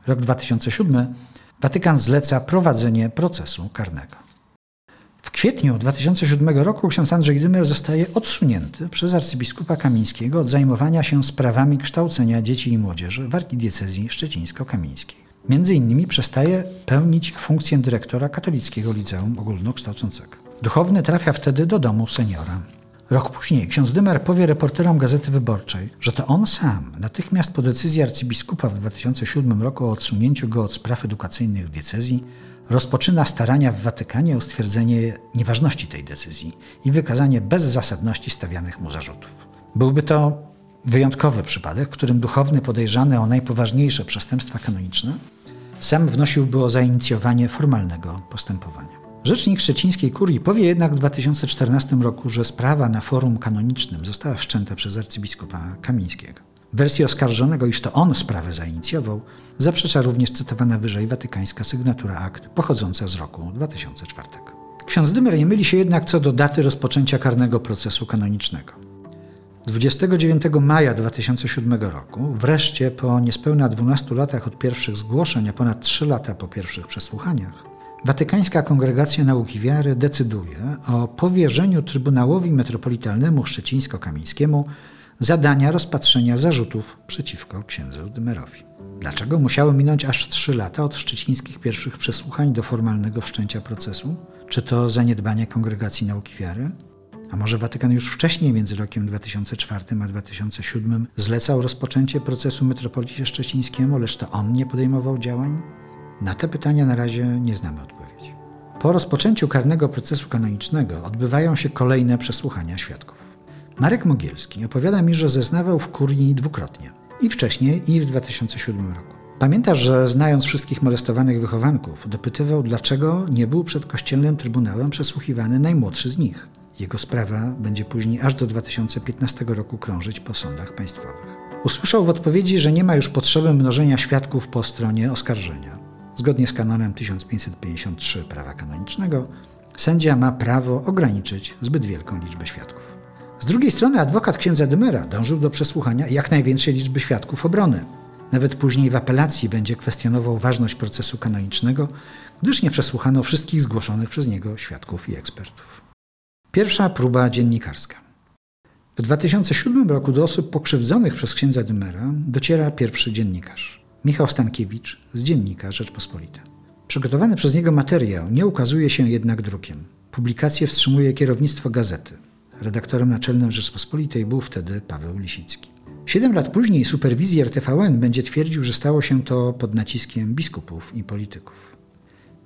Rok 2007 Watykan zleca prowadzenie procesu karnego. W kwietniu 2007 roku ksiądz Andrzej Dymer zostaje odsunięty przez arcybiskupa Kamińskiego od zajmowania się sprawami kształcenia dzieci i młodzieży w arkidiecezji szczecińsko-kamińskiej. Między innymi przestaje pełnić funkcję dyrektora katolickiego liceum ogólnokształcącego. Duchowny trafia wtedy do domu seniora. Rok później ksiądz Dymer powie reporterom Gazety Wyborczej, że to on sam, natychmiast po decyzji arcybiskupa w 2007 roku o odsunięciu go od spraw edukacyjnych w diecezji, rozpoczyna starania w Watykanie o stwierdzenie nieważności tej decyzji i wykazanie bezzasadności stawianych mu zarzutów. Byłby to wyjątkowy przypadek, w którym duchowny podejrzany o najpoważniejsze przestępstwa kanoniczne sam wnosiłby o zainicjowanie formalnego postępowania. Rzecznik szczecińskiej kurii powie jednak w 2014 roku, że sprawa na forum kanonicznym została wszczęta przez arcybiskupa Kamińskiego. Wersji oskarżonego, iż to on sprawę zainicjował, zaprzecza również cytowana wyżej watykańska sygnatura akt pochodząca z roku 2004. Ksiądz Dymer nie myli się jednak co do daty rozpoczęcia karnego procesu kanonicznego. 29 maja 2007 roku, wreszcie po niespełna 12 latach od pierwszych zgłoszeń, a ponad 3 lata po pierwszych przesłuchaniach, Watykańska Kongregacja Nauki Wiary decyduje o powierzeniu Trybunałowi Metropolitalnemu Szczecińsko-Kamieńskiemu zadania rozpatrzenia zarzutów przeciwko księdzu Dymerowi. Dlaczego musiało minąć aż trzy lata od szczecińskich pierwszych przesłuchań do formalnego wszczęcia procesu? Czy to zaniedbanie Kongregacji Nauki Wiary? A może Watykan już wcześniej, między rokiem 2004 a 2007, zlecał rozpoczęcie procesu metropolicie szczecińskiemu, lecz to on nie podejmował działań? Na te pytania na razie nie znamy odpowiedzi. Po rozpoczęciu karnego procesu kanonicznego odbywają się kolejne przesłuchania świadków. Marek Mogielski opowiada mi, że zeznawał w kurii dwukrotnie. I wcześniej, i w 2007 roku. Pamiętasz, że znając wszystkich molestowanych wychowanków, dopytywał, dlaczego nie był przed kościelnym trybunałem przesłuchiwany najmłodszy z nich. Jego sprawa będzie później aż do 2015 roku krążyć po sądach państwowych. Usłyszał w odpowiedzi, że nie ma już potrzeby mnożenia świadków po stronie oskarżenia. Zgodnie z kanonem 1553 prawa kanonicznego, sędzia ma prawo ograniczyć zbyt wielką liczbę świadków. Z drugiej strony adwokat księdza Dymera dążył do przesłuchania jak największej liczby świadków obrony. Nawet później w apelacji będzie kwestionował ważność procesu kanonicznego, gdyż nie przesłuchano wszystkich zgłoszonych przez niego świadków i ekspertów. Pierwsza próba dziennikarska. W 2007 roku do osób pokrzywdzonych przez księdza Dymera dociera pierwszy dziennikarz, Michał Stankiewicz z dziennika Rzeczpospolita. Przygotowany przez niego materiał nie ukazuje się jednak drukiem. Publikację wstrzymuje kierownictwo gazety. Redaktorem naczelnym Rzeczpospolitej był wtedy Paweł Lisicki. Siedem lat później superwizjer TVN będzie twierdził, że stało się to pod naciskiem biskupów i polityków.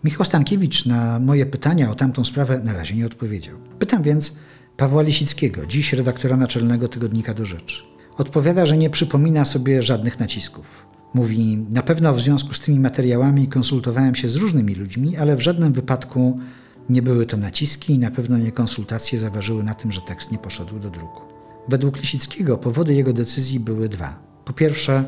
Michał Stankiewicz na moje pytania o tamtą sprawę na razie nie odpowiedział. Pytam więc Pawła Lisickiego, dziś redaktora naczelnego tygodnika do rzeczy. Odpowiada, że nie przypomina sobie żadnych nacisków. Mówi, na pewno w związku z tymi materiałami konsultowałem się z różnymi ludźmi, ale w żadnym wypadku nie były to naciski i na pewno nie konsultacje zaważyły na tym, że tekst nie poszedł do druku. Według Lisickiego powody jego decyzji były dwa. Po pierwsze,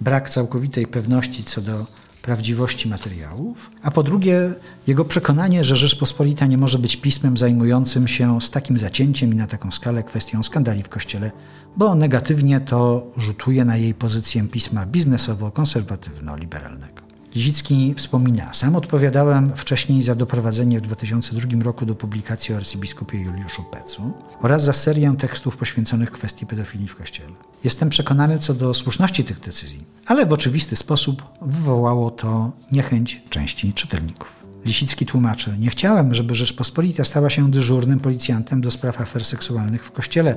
brak całkowitej pewności co do prawdziwości materiałów, a po drugie, jego przekonanie, że Rzeczpospolita nie może być pismem zajmującym się z takim zacięciem i na taką skalę kwestią skandali w Kościele, bo negatywnie to rzutuje na jej pozycję pisma biznesowo-konserwatywno-liberalnego. Lizicki wspomina, sam odpowiadałem wcześniej za doprowadzenie w 2002 roku do publikacji o arcybiskupie Juliuszu Pecu oraz za serię tekstów poświęconych kwestii pedofilii w Kościele. Jestem przekonany co do słuszności tych decyzji, ale w oczywisty sposób wywołało to niechęć części czytelników. Lisicki tłumaczy, nie chciałem, żeby Rzeczpospolita stała się dyżurnym policjantem do spraw afer seksualnych w Kościele,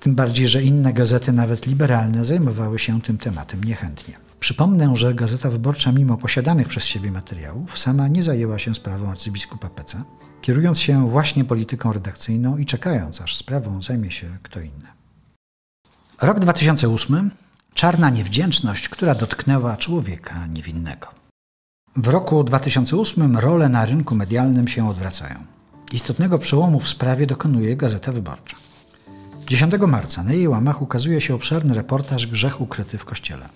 tym bardziej, że inne gazety, nawet liberalne, zajmowały się tym tematem niechętnie. Przypomnę, że Gazeta Wyborcza, mimo posiadanych przez siebie materiałów, sama nie zajęła się sprawą arcybiskupa Peca, kierując się właśnie polityką redakcyjną i czekając, aż sprawą zajmie się kto inny. Rok 2008 czarna niewdzięczność, która dotknęła człowieka niewinnego. W roku 2008 role na rynku medialnym się odwracają. Istotnego przełomu w sprawie dokonuje Gazeta Wyborcza. 10 marca na jej łamach ukazuje się obszerny reportaż Grzech ukryty w kościele.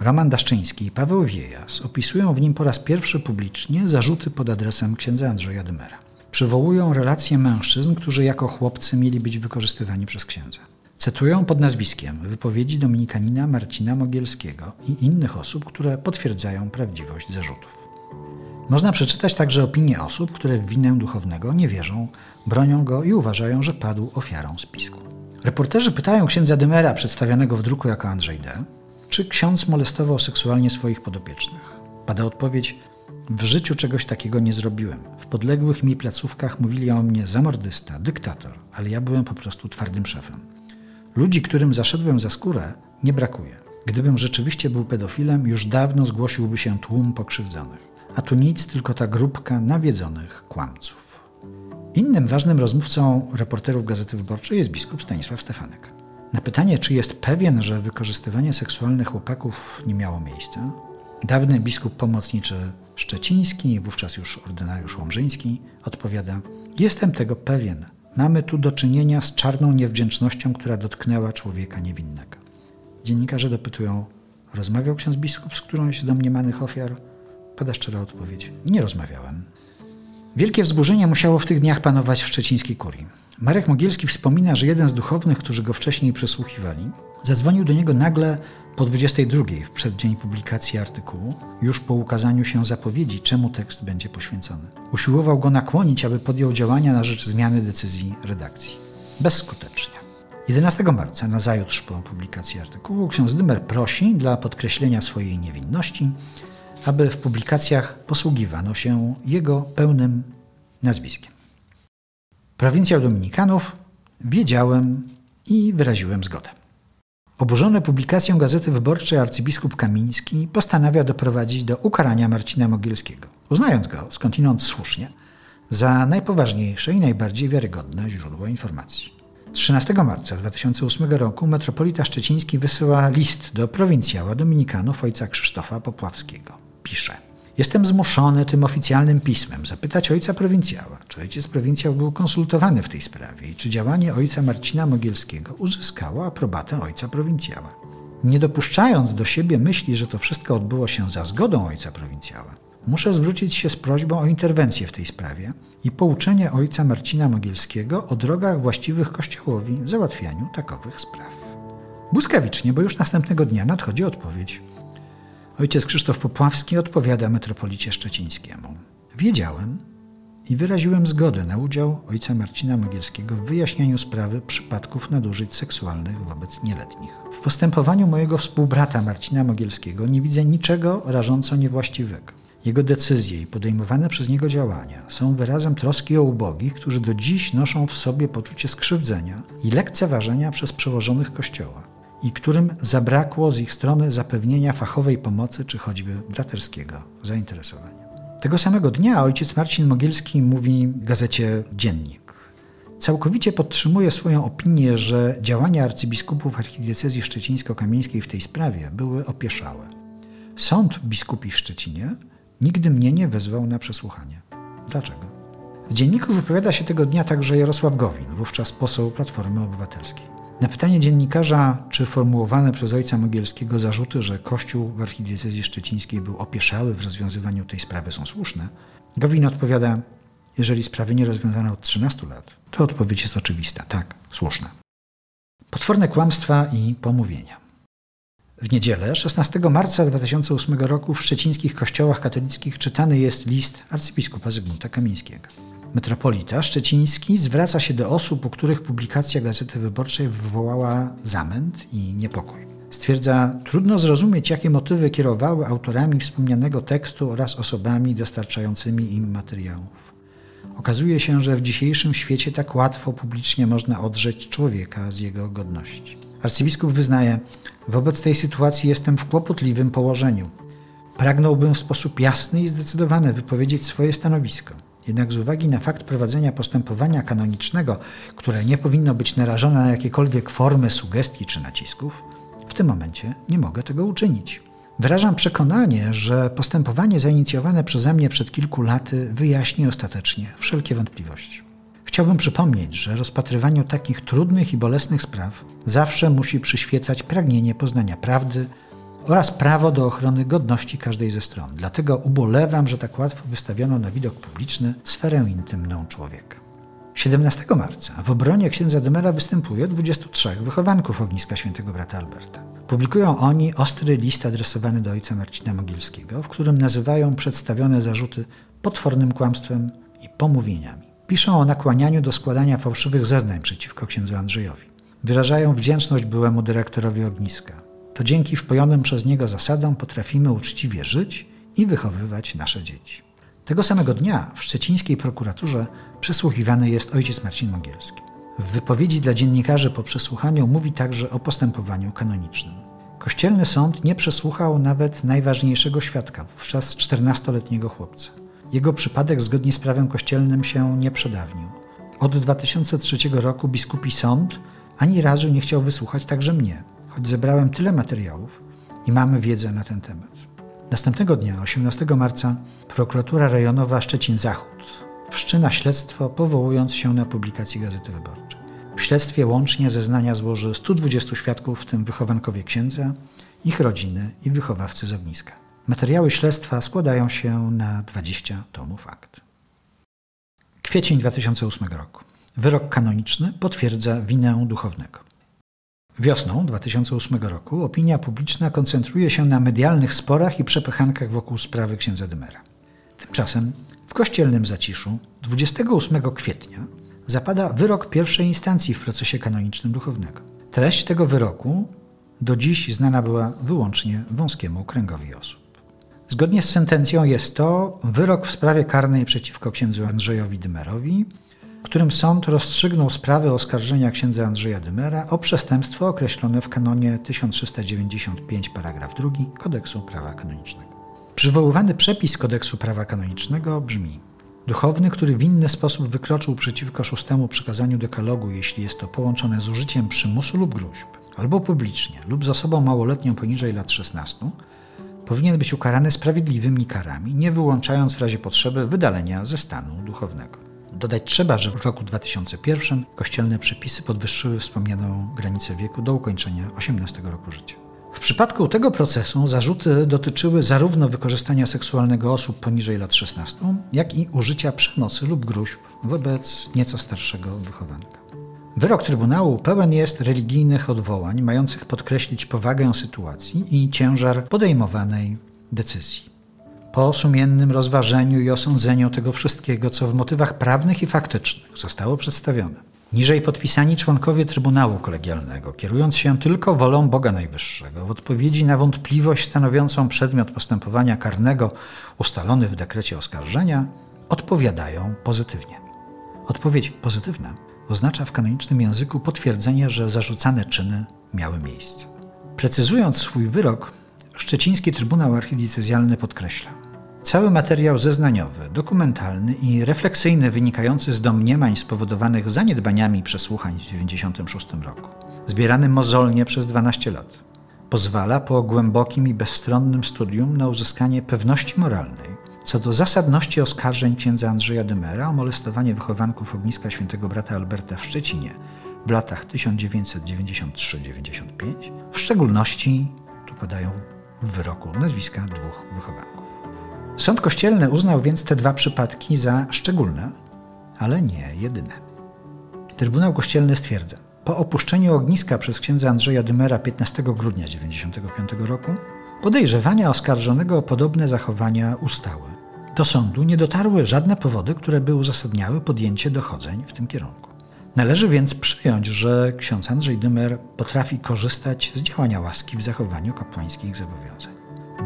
Roman Daszczyński i Paweł Wiejas opisują w nim po raz pierwszy publicznie zarzuty pod adresem księdza Andrzeja Dymera. Przywołują relacje mężczyzn, którzy jako chłopcy mieli być wykorzystywani przez księdza. Cytują pod nazwiskiem wypowiedzi dominikanina Marcina Mogielskiego i innych osób, które potwierdzają prawdziwość zarzutów. Można przeczytać także opinie osób, które w winę duchownego nie wierzą, bronią go i uważają, że padł ofiarą spisku. Reporterzy pytają księdza Dymera, przedstawionego w druku jako Andrzej D., czy ksiądz molestował seksualnie swoich podopiecznych. Pada odpowiedź: W życiu czegoś takiego nie zrobiłem. W podległych mi placówkach mówili o mnie zamordysta, dyktator, ale ja byłem po prostu twardym szefem. Ludzi, którym zaszedłem za skórę, nie brakuje. Gdybym rzeczywiście był pedofilem, już dawno zgłosiłby się tłum pokrzywdzonych. A tu nic, tylko ta grupka nawiedzonych kłamców. Innym ważnym rozmówcą reporterów Gazety Wyborczej jest biskup Stanisław Stefanek. Na pytanie, czy jest pewien, że wykorzystywanie seksualne chłopaków nie miało miejsca, dawny biskup pomocniczy szczeciński, wówczas już ordynariusz łomżyński, odpowiada: Jestem tego pewien. Mamy tu do czynienia z czarną niewdzięcznością, która dotknęła człowieka niewinnego. Dziennikarze dopytują, rozmawiał ksiądz biskup z którąś z domniemanych ofiar? Pada szczera odpowiedź, nie rozmawiałem. Wielkie wzburzenie musiało w tych dniach panować w szczecińskiej kurii. Marek Mogielski wspomina, że jeden z duchownych, którzy go wcześniej przesłuchiwali, zadzwonił do niego nagle po 22 w przeddzień publikacji artykułu, już po ukazaniu się zapowiedzi, czemu tekst będzie poświęcony. Usiłował go nakłonić, aby podjął działania na rzecz zmiany decyzji redakcji. Bezskutecznie. 11 marca, nazajutrz po publikacji artykułu, ksiądz Dymer prosi dla podkreślenia swojej niewinności, aby w publikacjach posługiwano się jego pełnym nazwiskiem. Prowincjał Dominikanów wiedziałem i wyraziłem zgodę. Oburzony publikacją Gazety Wyborczej arcybiskup Kamiński postanawia doprowadzić do ukarania Marcina Mogielskiego, uznając go, skądinąd słusznie, za najpoważniejsze i najbardziej wiarygodne źródło informacji. 13 marca 2008 roku metropolita szczeciński wysyła list do prowincjała dominikanów ojca Krzysztofa Popławskiego. Pisze – Jestem zmuszony tym oficjalnym pismem zapytać ojca prowincjała, czy ojciec prowincjał był konsultowany w tej sprawie i czy działanie ojca Marcina Mogielskiego uzyskało aprobatę ojca prowincjała. Nie dopuszczając do siebie myśli, że to wszystko odbyło się za zgodą ojca prowincjała, muszę zwrócić się z prośbą o interwencję w tej sprawie i pouczenie ojca Marcina Mogielskiego o drogach właściwych Kościołowi w załatwianiu takowych spraw. Błyskawicznie, bo już następnego dnia nadchodzi odpowiedź – Ojciec Krzysztof Popławski odpowiada metropolicie szczecińskiemu. Wiedziałem i wyraziłem zgodę na udział ojca Marcina Mogielskiego w wyjaśnianiu sprawy przypadków nadużyć seksualnych wobec nieletnich. W postępowaniu mojego współbrata Marcina Mogielskiego nie widzę niczego rażąco niewłaściwego. Jego decyzje i podejmowane przez niego działania są wyrazem troski o ubogich, którzy do dziś noszą w sobie poczucie skrzywdzenia i lekceważenia przez przełożonych Kościoła i którym zabrakło z ich strony zapewnienia fachowej pomocy czy choćby braterskiego zainteresowania. Tego samego dnia ojciec Marcin Mogielski mówi gazecie Dziennik. Całkowicie podtrzymuje swoją opinię, że działania arcybiskupów archidiecezji szczecińsko-kamieńskiej w tej sprawie były opieszałe. Sąd biskupi w Szczecinie nigdy mnie nie wezwał na przesłuchanie. Dlaczego? W dzienniku wypowiada się tego dnia także Jarosław Gowin, wówczas poseł Platformy Obywatelskiej. Na pytanie dziennikarza, czy formułowane przez ojca Mogielskiego zarzuty, że Kościół w archidiecezji szczecińskiej był opieszały w rozwiązywaniu tej sprawy są słuszne, Gowin odpowiada, jeżeli sprawy nie rozwiązano od 13 lat, to odpowiedź jest oczywista, tak, słuszna. Potworne kłamstwa i pomówienia. W niedzielę, 16 marca 2008 roku w szczecińskich kościołach katolickich czytany jest list arcybiskupa Zygmunta Kamińskiego. Metropolita szczeciński zwraca się do osób, u których publikacja Gazety Wyborczej wywołała zamęt i niepokój. Stwierdza, trudno zrozumieć, jakie motywy kierowały autorami wspomnianego tekstu oraz osobami dostarczającymi im materiałów. Okazuje się, że w dzisiejszym świecie tak łatwo publicznie można odrzeć człowieka z jego godności. Arcybiskup wyznaje, wobec tej sytuacji jestem w kłopotliwym położeniu. Pragnąłbym w sposób jasny i zdecydowany wypowiedzieć swoje stanowisko. Jednak z uwagi na fakt prowadzenia postępowania kanonicznego, które nie powinno być narażone na jakiekolwiek formy sugestii czy nacisków, w tym momencie nie mogę tego uczynić. Wyrażam przekonanie, że postępowanie zainicjowane przeze mnie przed kilku laty wyjaśni ostatecznie wszelkie wątpliwości. Chciałbym przypomnieć, że rozpatrywaniu takich trudnych i bolesnych spraw zawsze musi przyświecać pragnienie poznania prawdy, oraz prawo do ochrony godności każdej ze stron. Dlatego ubolewam, że tak łatwo wystawiono na widok publiczny sferę intymną człowieka. 17 marca w obronie księdza Dymera występuje 23 wychowanków ogniska świętego brata Alberta. Publikują oni ostry list adresowany do ojca Marcina Mogielskiego, w którym nazywają przedstawione zarzuty potwornym kłamstwem i pomówieniami. Piszą o nakłanianiu do składania fałszywych zeznań przeciwko księdzu Andrzejowi. Wyrażają wdzięczność byłemu dyrektorowi ogniska, to dzięki wpojonym przez niego zasadom potrafimy uczciwie żyć i wychowywać nasze dzieci. Tego samego dnia w szczecińskiej prokuraturze przesłuchiwany jest ojciec Marcin Mogielski. W wypowiedzi dla dziennikarzy po przesłuchaniu mówi także o postępowaniu kanonicznym. Kościelny sąd nie przesłuchał nawet najważniejszego świadka, wówczas 14-letniego chłopca. Jego przypadek zgodnie z prawem kościelnym się nie przedawnił. Od 2003 roku biskupi sąd ani razu nie chciał wysłuchać także mnie, choć zebrałem tyle materiałów i mamy wiedzę na ten temat. Następnego dnia, 18 marca, prokuratura rejonowa Szczecin-Zachód wszczyna śledztwo, powołując się na publikację Gazety Wyborczej. W śledztwie łącznie zeznania złoży 120 świadków, w tym wychowankowie księdza, ich rodziny i wychowawcy z ogniska. Materiały śledztwa składają się na 20 tomów akt. Kwiecień 2008 roku. Wyrok kanoniczny potwierdza winę duchownego. Wiosną 2008 roku opinia publiczna koncentruje się na medialnych sporach i przepychankach wokół sprawy księdza Dymera. Tymczasem w kościelnym zaciszu 28 kwietnia zapada wyrok pierwszej instancji w procesie kanonicznym duchownego. Treść tego wyroku do dziś znana była wyłącznie wąskiemu kręgowi osób. Zgodnie z sentencją jest to wyrok w sprawie karnej przeciwko księdzu Andrzejowi Dymerowi, którym sąd rozstrzygnął sprawę oskarżenia księdza Andrzeja Dymera o przestępstwo określone w kanonie 1395 paragraf 2 Kodeksu Prawa Kanonicznego. Przywoływany przepis Kodeksu Prawa Kanonicznego brzmi Duchowny, który w inny sposób wykroczył przeciwko szóstemu przykazaniu dekalogu, jeśli jest to połączone z użyciem przymusu lub gruźb, albo publicznie, lub z osobą małoletnią poniżej lat 16, powinien być ukarany sprawiedliwymi karami, nie wyłączając w razie potrzeby wydalenia ze stanu duchownego. Dodać trzeba, że w roku 2001 kościelne przepisy podwyższyły wspomnianą granicę wieku do ukończenia 18 roku życia. W przypadku tego procesu zarzuty dotyczyły zarówno wykorzystania seksualnego osób poniżej lat 16, jak i użycia przemocy lub gruźb wobec nieco starszego wychowanka. Wyrok Trybunału pełen jest religijnych odwołań, mających podkreślić powagę sytuacji i ciężar podejmowanej decyzji. Po sumiennym rozważeniu i osądzeniu tego wszystkiego, co w motywach prawnych i faktycznych zostało przedstawione, niżej podpisani członkowie Trybunału Kolegialnego, kierując się tylko wolą Boga Najwyższego, w odpowiedzi na wątpliwość stanowiącą przedmiot postępowania karnego ustalony w dekrecie oskarżenia, odpowiadają pozytywnie. Odpowiedź pozytywna oznacza w kanonicznym języku potwierdzenie, że zarzucane czyny miały miejsce. Precyzując swój wyrok, Szczeciński Trybunał Archidiecezjalny podkreśla: Cały materiał zeznaniowy, dokumentalny i refleksyjny wynikający z domniemań spowodowanych zaniedbaniami przesłuchań w 1996 roku, zbierany mozolnie przez 12 lat, pozwala po głębokim i bezstronnym studium na uzyskanie pewności moralnej co do zasadności oskarżeń księdza Andrzeja Dymera o molestowanie wychowanków ogniska świętego brata Alberta w Szczecinie w latach 1993-95, w szczególności, tu podają w wyroku nazwiska dwóch wychowanków. Sąd kościelny uznał więc te dwa przypadki za szczególne, ale nie jedyne. Trybunał Kościelny stwierdza, po opuszczeniu ogniska przez księdza Andrzeja Dymera 15 grudnia 1995 roku, podejrzewania oskarżonego o podobne zachowania ustały. Do sądu nie dotarły żadne powody, które by uzasadniały podjęcie dochodzeń w tym kierunku. Należy więc przyjąć, że ksiądz Andrzej Dymer potrafi korzystać z działania łaski w zachowaniu kapłańskich zobowiązań.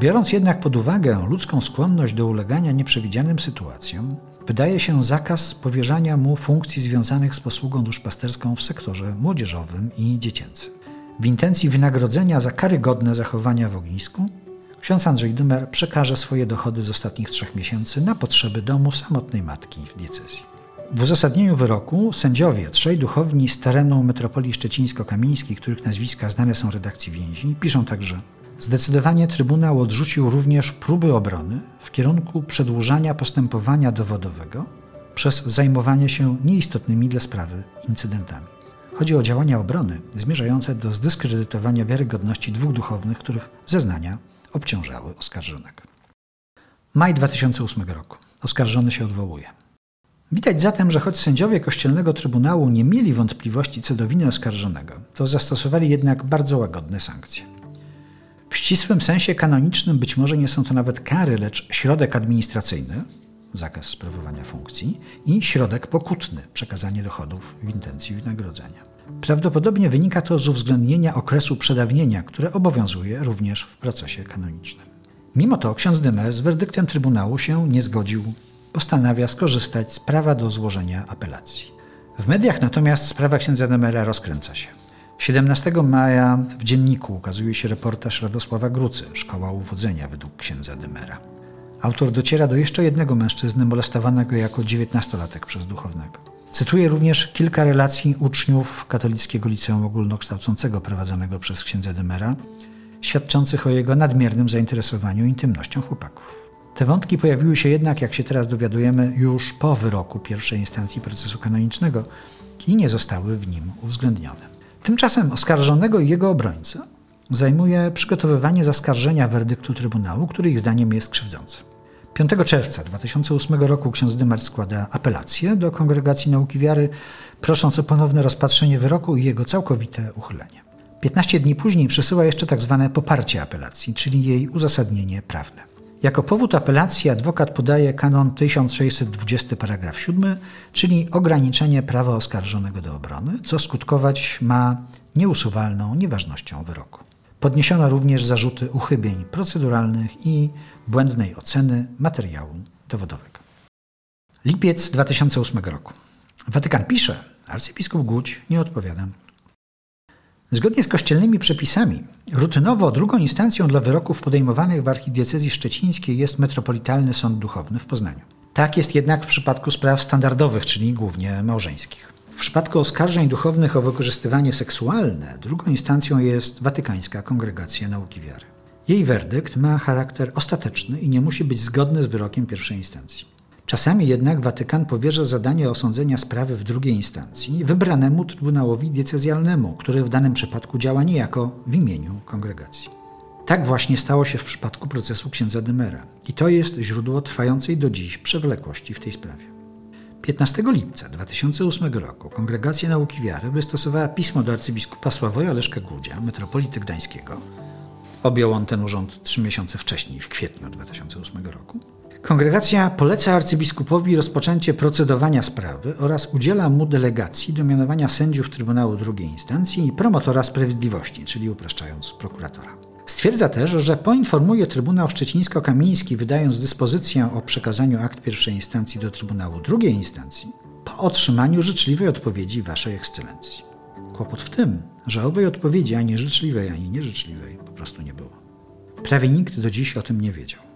Biorąc jednak pod uwagę ludzką skłonność do ulegania nieprzewidzianym sytuacjom, wydaje się zakaz powierzania mu funkcji związanych z posługą duszpasterską w sektorze młodzieżowym i dziecięcym. W intencji wynagrodzenia za karygodne zachowania w ognisku, ksiądz Andrzej Dymer przekaże swoje dochody z ostatnich trzech miesięcy na potrzeby domu samotnej matki w diecezji. W uzasadnieniu wyroku sędziowie trzej duchowni z terenu metropolii szczecińsko-kamieńskiej, których nazwiska znane są redakcji więzi, piszą także Zdecydowanie Trybunał odrzucił również próby obrony w kierunku przedłużania postępowania dowodowego przez zajmowanie się nieistotnymi dla sprawy incydentami. Chodzi o działania obrony zmierzające do zdyskredytowania wiarygodności dwóch duchownych, których zeznania obciążały oskarżonego. Maj 2008 roku. Oskarżony się odwołuje. Widać zatem, że choć sędziowie Kościelnego Trybunału nie mieli wątpliwości co do winy oskarżonego, to zastosowali jednak bardzo łagodne sankcje. W ścisłym sensie kanonicznym być może nie są to nawet kary, lecz środek administracyjny, zakaz sprawowania funkcji, i środek pokutny, przekazanie dochodów w intencji wynagrodzenia. Prawdopodobnie wynika to z uwzględnienia okresu przedawnienia, które obowiązuje również w procesie kanonicznym. Mimo to ksiądz Dymer z werdyktem Trybunału się nie zgodził. Postanawia skorzystać z prawa do złożenia apelacji. W mediach natomiast sprawa księdza Dymera rozkręca się. 17 maja w dzienniku ukazuje się reportaż Radosława Grucy, Szkoła Uwodzenia według księdza Dymera. Autor dociera do jeszcze jednego mężczyzny molestowanego jako dziewiętnastolatek przez duchownego. Cytuję również kilka relacji uczniów katolickiego liceum ogólnokształcącego prowadzonego przez księdza Dymera, świadczących o jego nadmiernym zainteresowaniu intymnością chłopaków. Te wątki pojawiły się jednak, jak się teraz dowiadujemy, już po wyroku pierwszej instancji procesu kanonicznego, i nie zostały w nim uwzględnione. Tymczasem oskarżonego i jego obrońca zajmuje przygotowywanie zaskarżenia werdyktu Trybunału, który ich zdaniem jest krzywdzący. 5 czerwca 2008 roku ksiądz Dymar składa apelację do Kongregacji Nauki Wiary, prosząc o ponowne rozpatrzenie wyroku i jego całkowite uchylenie. 15 dni później przesyła jeszcze tzw. Tak poparcie apelacji, czyli jej uzasadnienie prawne. Jako powód apelacji adwokat podaje kanon 1620 paragraf 7, czyli ograniczenie prawa oskarżonego do obrony, co skutkować ma nieusuwalną nieważnością wyroku. Podniesiono również zarzuty uchybień proceduralnych i błędnej oceny materiału dowodowego. Lipiec 2008 roku. Watykan pisze, arcybiskup Głódź nie odpowiada. Zgodnie z kościelnymi przepisami, rutynowo drugą instancją dla wyroków podejmowanych w archidiecezji szczecińskiej jest Metropolitalny Sąd Duchowny w Poznaniu. Tak jest jednak w przypadku spraw standardowych, czyli głównie małżeńskich. W przypadku oskarżeń duchownych o wykorzystywanie seksualne, drugą instancją jest Watykańska Kongregacja Nauki Wiary. Jej werdykt ma charakter ostateczny i nie musi być zgodny z wyrokiem pierwszej instancji. Czasami jednak Watykan powierza zadanie osądzenia sprawy w drugiej instancji wybranemu trybunałowi diecezjalnemu, który w danym przypadku działa niejako w imieniu kongregacji. Tak właśnie stało się w przypadku procesu księdza Dymera i to jest źródło trwającej do dziś przewlekłości w tej sprawie. 15 lipca 2008 roku Kongregacja Nauki Wiary wystosowała pismo do arcybiskupa Sławoja Leszka Głudzia, metropolity gdańskiego. Objął on ten urząd trzy miesiące wcześniej, w kwietniu 2008 roku Kongregacja poleca arcybiskupowi rozpoczęcie procedowania sprawy oraz udziela mu delegacji do mianowania sędziów Trybunału II instancji i promotora sprawiedliwości, czyli upraszczając prokuratora. Stwierdza też, że poinformuje Trybunał Szczecińsko-Kamiński, wydając dyspozycję o przekazaniu akt pierwszej instancji do Trybunału II instancji, po otrzymaniu życzliwej odpowiedzi Waszej Ekscelencji. Kłopot w tym, że owej odpowiedzi ani życzliwej, ani nieżyczliwej po prostu nie było. Prawie nikt do dziś o tym nie wiedział.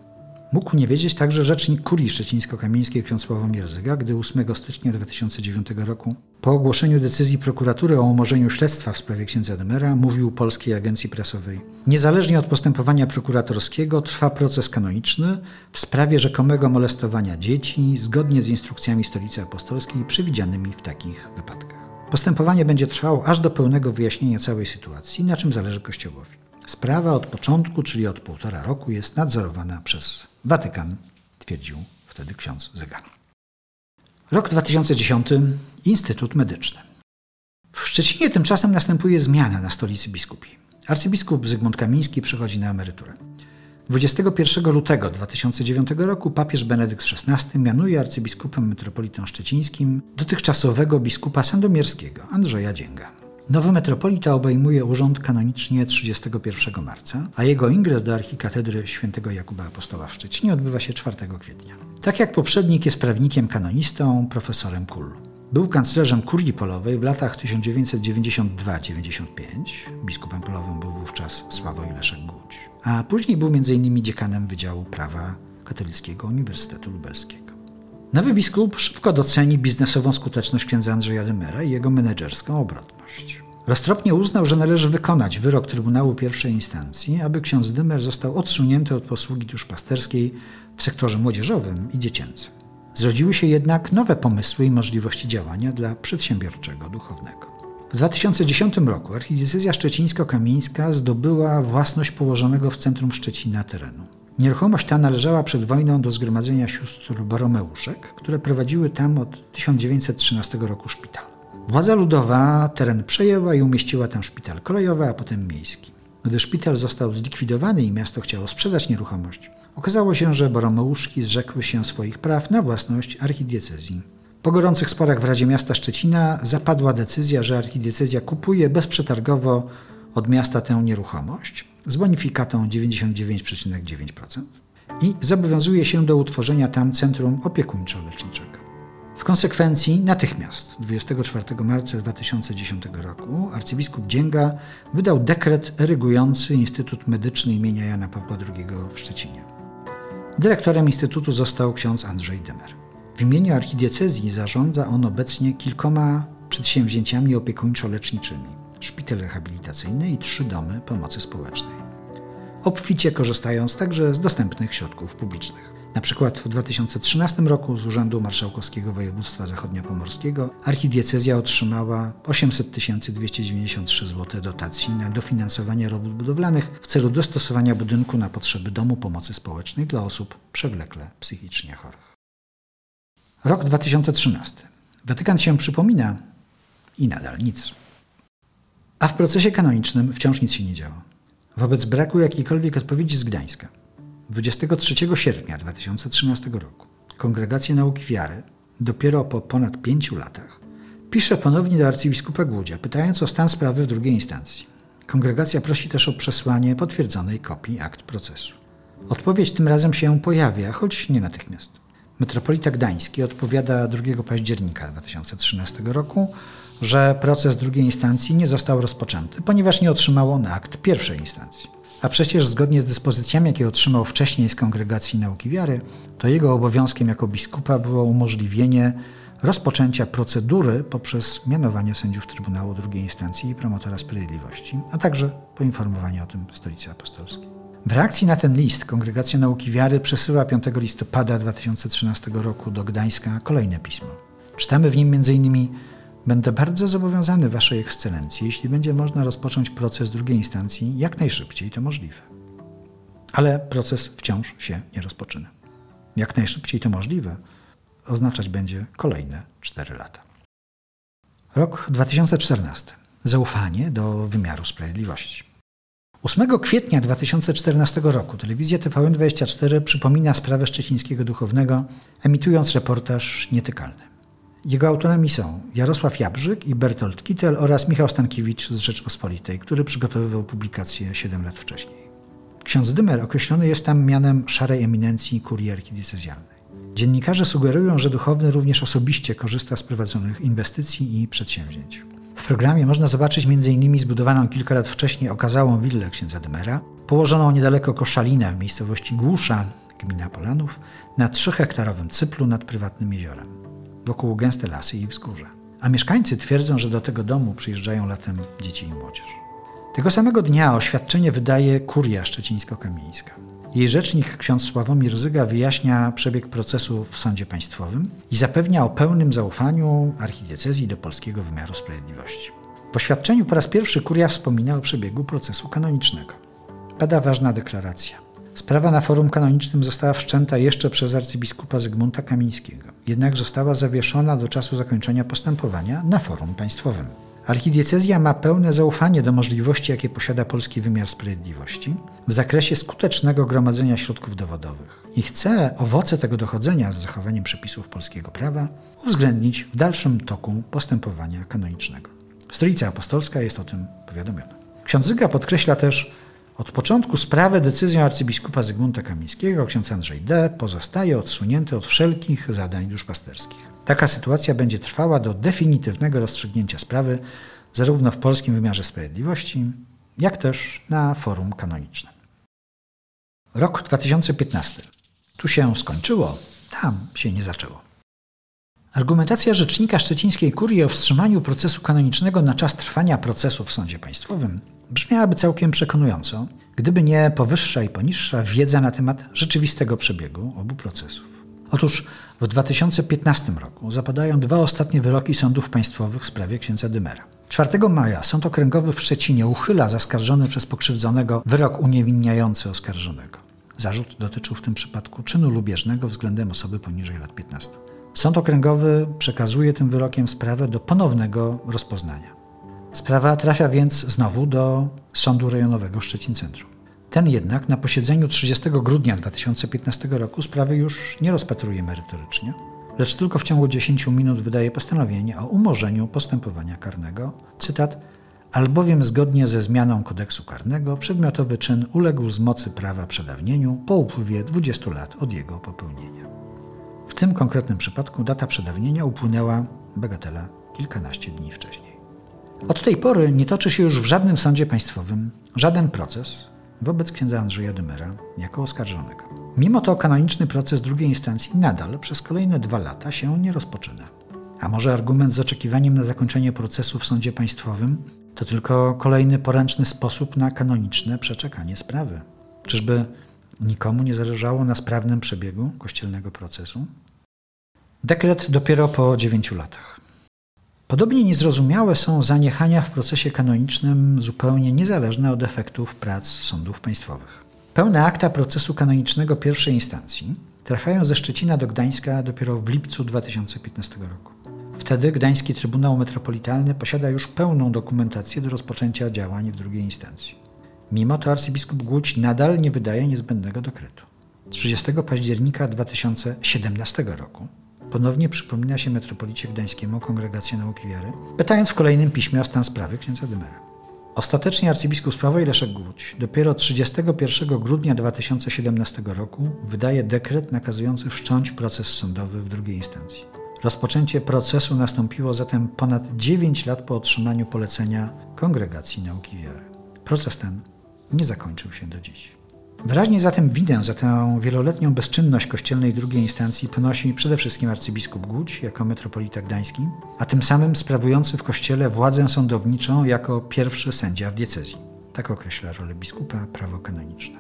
Mógł nie wiedzieć także rzecznik kurii szczecińsko-kamieńskiej ksiądz Sławomir Zyga, gdy 8 stycznia 2009 roku po ogłoszeniu decyzji prokuratury o umorzeniu śledztwa w sprawie księdza Demera mówił Polskiej Agencji Prasowej Niezależnie od postępowania prokuratorskiego trwa proces kanoniczny w sprawie rzekomego molestowania dzieci zgodnie z instrukcjami Stolicy Apostolskiej przewidzianymi w takich wypadkach. Postępowanie będzie trwało aż do pełnego wyjaśnienia całej sytuacji, na czym zależy Kościołowi. Sprawa od początku, czyli od półtora roku, jest nadzorowana przez Watykan, twierdził wtedy ksiądz Zyga. Rok 2010. Instytut Medyczny. W Szczecinie tymczasem następuje zmiana na stolicy biskupiej. Arcybiskup Zygmunt Kamiński przechodzi na emeryturę. 21 lutego 2009 roku papież Benedykt XVI mianuje arcybiskupem metropolitą szczecińskim dotychczasowego biskupa sandomierskiego Andrzeja Dzięga. Nowy metropolita obejmuje urząd kanonicznie 31 marca, a jego ingres do archikatedry św. Jakuba Apostoła w Szczecinie odbywa się 4 kwietnia. Tak jak poprzednik jest prawnikiem kanonistą, profesorem Kull. Był kanclerzem kurii polowej w latach 1992-95. Biskupem polowym był wówczas Sławoj Leszek Głódź. A później był m.in. dziekanem Wydziału Prawa Katolickiego Uniwersytetu Lubelskiego. Nowy biskup szybko doceni biznesową skuteczność księdza Andrzeja Dymera i jego menedżerską obrotność. Roztropnie uznał, że należy wykonać wyrok Trybunału pierwszej instancji, aby ksiądz Dymer został odsunięty od posługi duszpasterskiej w sektorze młodzieżowym i dziecięcym. Zrodziły się jednak nowe pomysły i możliwości działania dla przedsiębiorczego duchownego. W 2010 roku archidiecezja szczecińsko-kamieńska zdobyła własność położonego w centrum Szczecina terenu. Nieruchomość ta należała przed wojną do zgromadzenia sióstr Boromeuszek, które prowadziły tam od 1913 roku szpital. Władza ludowa teren przejęła i umieściła tam szpital kolejowy, a potem miejski. Gdy szpital został zlikwidowany i miasto chciało sprzedać nieruchomość, okazało się, że Boromeuszki zrzekły się swoich praw na własność archidiecezji. Po gorących sporach w Radzie Miasta Szczecina zapadła decyzja, że archidiecezja kupuje bezprzetargowo od miasta tę nieruchomość z bonifikatą 99,9% i zobowiązuje się do utworzenia tam centrum opiekuńczo-leczniczego. W konsekwencji natychmiast 24 marca 2010 roku arcybiskup Dzięga wydał dekret erygujący Instytut Medyczny imienia Jana Pawła II w Szczecinie. Dyrektorem Instytutu został ksiądz Andrzej Dymer. W imieniu archidiecezji zarządza on obecnie kilkoma przedsięwzięciami opiekuńczo-leczniczymi szpital rehabilitacyjny i trzy domy pomocy społecznej. Obficie korzystając także z dostępnych środków publicznych. Na przykład w 2013 roku z Urzędu Marszałkowskiego Województwa Zachodniopomorskiego archidiecezja otrzymała 800 293 zł dotacji na dofinansowanie robót budowlanych w celu dostosowania budynku na potrzeby Domu Pomocy Społecznej dla osób przewlekle psychicznie chorych. Rok 2013. Watykan się przypomina i nadal nic. A w procesie kanonicznym wciąż nic się nie działo. Wobec braku jakiejkolwiek odpowiedzi z Gdańska 23 sierpnia 2013 roku Kongregacja Nauki Wiary dopiero po ponad pięciu latach pisze ponownie do arcybiskupa Głudzia, pytając o stan sprawy w drugiej instancji. Kongregacja prosi też o przesłanie potwierdzonej kopii akt procesu. Odpowiedź tym razem się pojawia, choć nie natychmiast. Metropolita Gdański odpowiada 2 października 2013 roku, że proces drugiej instancji nie został rozpoczęty, ponieważ nie otrzymał on akt pierwszej instancji. A przecież zgodnie z dyspozycjami, jakie otrzymał wcześniej z Kongregacji Nauki Wiary, to jego obowiązkiem jako biskupa było umożliwienie rozpoczęcia procedury poprzez mianowanie sędziów Trybunału II instancji i promotora sprawiedliwości, a także poinformowanie o tym Stolicy Apostolskiej. W reakcji na ten list Kongregacja Nauki Wiary przesyła 5 listopada 2013 roku do Gdańska kolejne pismo. Czytamy w nim m.in. Będę bardzo zobowiązany Waszej Ekscelencji, jeśli będzie można rozpocząć proces drugiej instancji jak najszybciej to możliwe. Ale proces wciąż się nie rozpoczyna. Jak najszybciej to możliwe oznaczać będzie kolejne 4 lata. Rok 2014. Zaufanie do wymiaru sprawiedliwości. 8 kwietnia 2014 roku telewizja TVN24 przypomina sprawę szczecińskiego duchownego, emitując reportaż nietykalny. Jego autorami są Jarosław Jabrzyk i Bertolt Kittel oraz Michał Stankiewicz z Rzeczpospolitej, który przygotowywał publikację 7 lat wcześniej. Ksiądz Dymer określony jest tam mianem szarej eminencji kurierki diecezjalnej. Dziennikarze sugerują, że duchowny również osobiście korzysta z prowadzonych inwestycji i przedsięwzięć. W programie można zobaczyć m.in. zbudowaną kilka lat wcześniej okazałą willę księdza Dymera, położoną niedaleko Koszalina w miejscowości Głusza, gmina Polanów, na trzyhektarowym cyplu nad prywatnym jeziorem. Wokół gęste lasy i wzgórza. A mieszkańcy twierdzą, że do tego domu przyjeżdżają latem dzieci i młodzież. Tego samego dnia oświadczenie wydaje kuria szczecińsko-kamieńska. Jej rzecznik ksiądz Sławomir Zyga wyjaśnia przebieg procesu w sądzie państwowym i zapewnia o pełnym zaufaniu archidiecezji do polskiego wymiaru sprawiedliwości. W oświadczeniu po raz pierwszy kuria wspomina o przebiegu procesu kanonicznego. Pada ważna deklaracja. Sprawa na forum kanonicznym została wszczęta jeszcze przez arcybiskupa Zygmunta Kamińskiego, jednak została zawieszona do czasu zakończenia postępowania na forum państwowym. Archidiecezja ma pełne zaufanie do możliwości, jakie posiada polski wymiar sprawiedliwości w zakresie skutecznego gromadzenia środków dowodowych i chce owoce tego dochodzenia z zachowaniem przepisów polskiego prawa uwzględnić w dalszym toku postępowania kanonicznego. Stolica Apostolska jest o tym powiadomiona. Ksiądz Zyga podkreśla też, od początku sprawę decyzją arcybiskupa Zygmunta Kamińskiego ksiądz Andrzej D. pozostaje odsunięty od wszelkich zadań duszpasterskich. Taka sytuacja będzie trwała do definitywnego rozstrzygnięcia sprawy zarówno w polskim wymiarze sprawiedliwości, jak też na forum kanonicznym. Rok 2015. Tu się skończyło, tam się nie zaczęło. Argumentacja rzecznika szczecińskiej kurii o wstrzymaniu procesu kanonicznego na czas trwania procesu w sądzie państwowym brzmiałaby całkiem przekonująco, gdyby nie powyższa i poniższa wiedza na temat rzeczywistego przebiegu obu procesów. Otóż w 2015 roku zapadają dwa ostatnie wyroki sądów państwowych w sprawie księdza Dymera. 4 maja Sąd Okręgowy w Szczecinie uchyla zaskarżony przez pokrzywdzonego wyrok uniewinniający oskarżonego. Zarzut dotyczył w tym przypadku czynu lubieżnego względem osoby poniżej lat 15. Sąd Okręgowy przekazuje tym wyrokiem sprawę do ponownego rozpoznania. Sprawa trafia więc znowu do Sądu Rejonowego Szczecin Centrum. Ten jednak na posiedzeniu 30 grudnia 2015 roku sprawy już nie rozpatruje merytorycznie, lecz tylko w ciągu 10 minut wydaje postanowienie o umorzeniu postępowania karnego. Cytat: Albowiem zgodnie ze zmianą kodeksu karnego przedmiotowy czyn uległ z mocy prawa przedawnieniu po upływie 20 lat od jego popełnienia. W tym konkretnym przypadku data przedawnienia upłynęła, bagatela, kilkanaście dni wcześniej. Od tej pory nie toczy się już w żadnym sądzie państwowym żaden proces, wobec księdza Andrzeja Dymera jako oskarżonego. Mimo to kanoniczny proces drugiej instancji nadal przez kolejne dwa lata się nie rozpoczyna. A może argument z oczekiwaniem na zakończenie procesu w sądzie państwowym to tylko kolejny poręczny sposób na kanoniczne przeczekanie sprawy? Czyżby Nikomu nie zależało na sprawnym przebiegu kościelnego procesu. Dekret dopiero po dziewięciu latach. Podobnie niezrozumiałe są zaniechania w procesie kanonicznym zupełnie niezależne od efektów prac sądów państwowych. Pełne akta procesu kanonicznego pierwszej instancji trafiają ze Szczecina do Gdańska dopiero w lipcu 2015 roku. Wtedy Gdański Trybunał Metropolitalny posiada już pełną dokumentację do rozpoczęcia działań w drugiej instancji. Mimo to arcybiskup Głódź nadal nie wydaje niezbędnego dekretu. 30 października 2017 roku ponownie przypomina się metropolicie gdańskiemu Kongregacji Nauki Wiary, pytając w kolejnym piśmie o stan sprawy księdza Dymera. Ostatecznie arcybiskup sprawowej Leszek Głódź dopiero 31 grudnia 2017 roku wydaje dekret nakazujący wszcząć proces sądowy w drugiej instancji. Rozpoczęcie procesu nastąpiło zatem ponad 9 lat po otrzymaniu polecenia Kongregacji Nauki Wiary. Proces ten nie zakończył się do dziś. Wyraźnie zatem winę za tę wieloletnią bezczynność kościelnej drugiej instancji ponosi przede wszystkim arcybiskup Głódź jako metropolita gdański, a tym samym sprawujący w kościele władzę sądowniczą jako pierwszy sędzia w diecezji. Tak określa rolę biskupa prawo kanoniczne.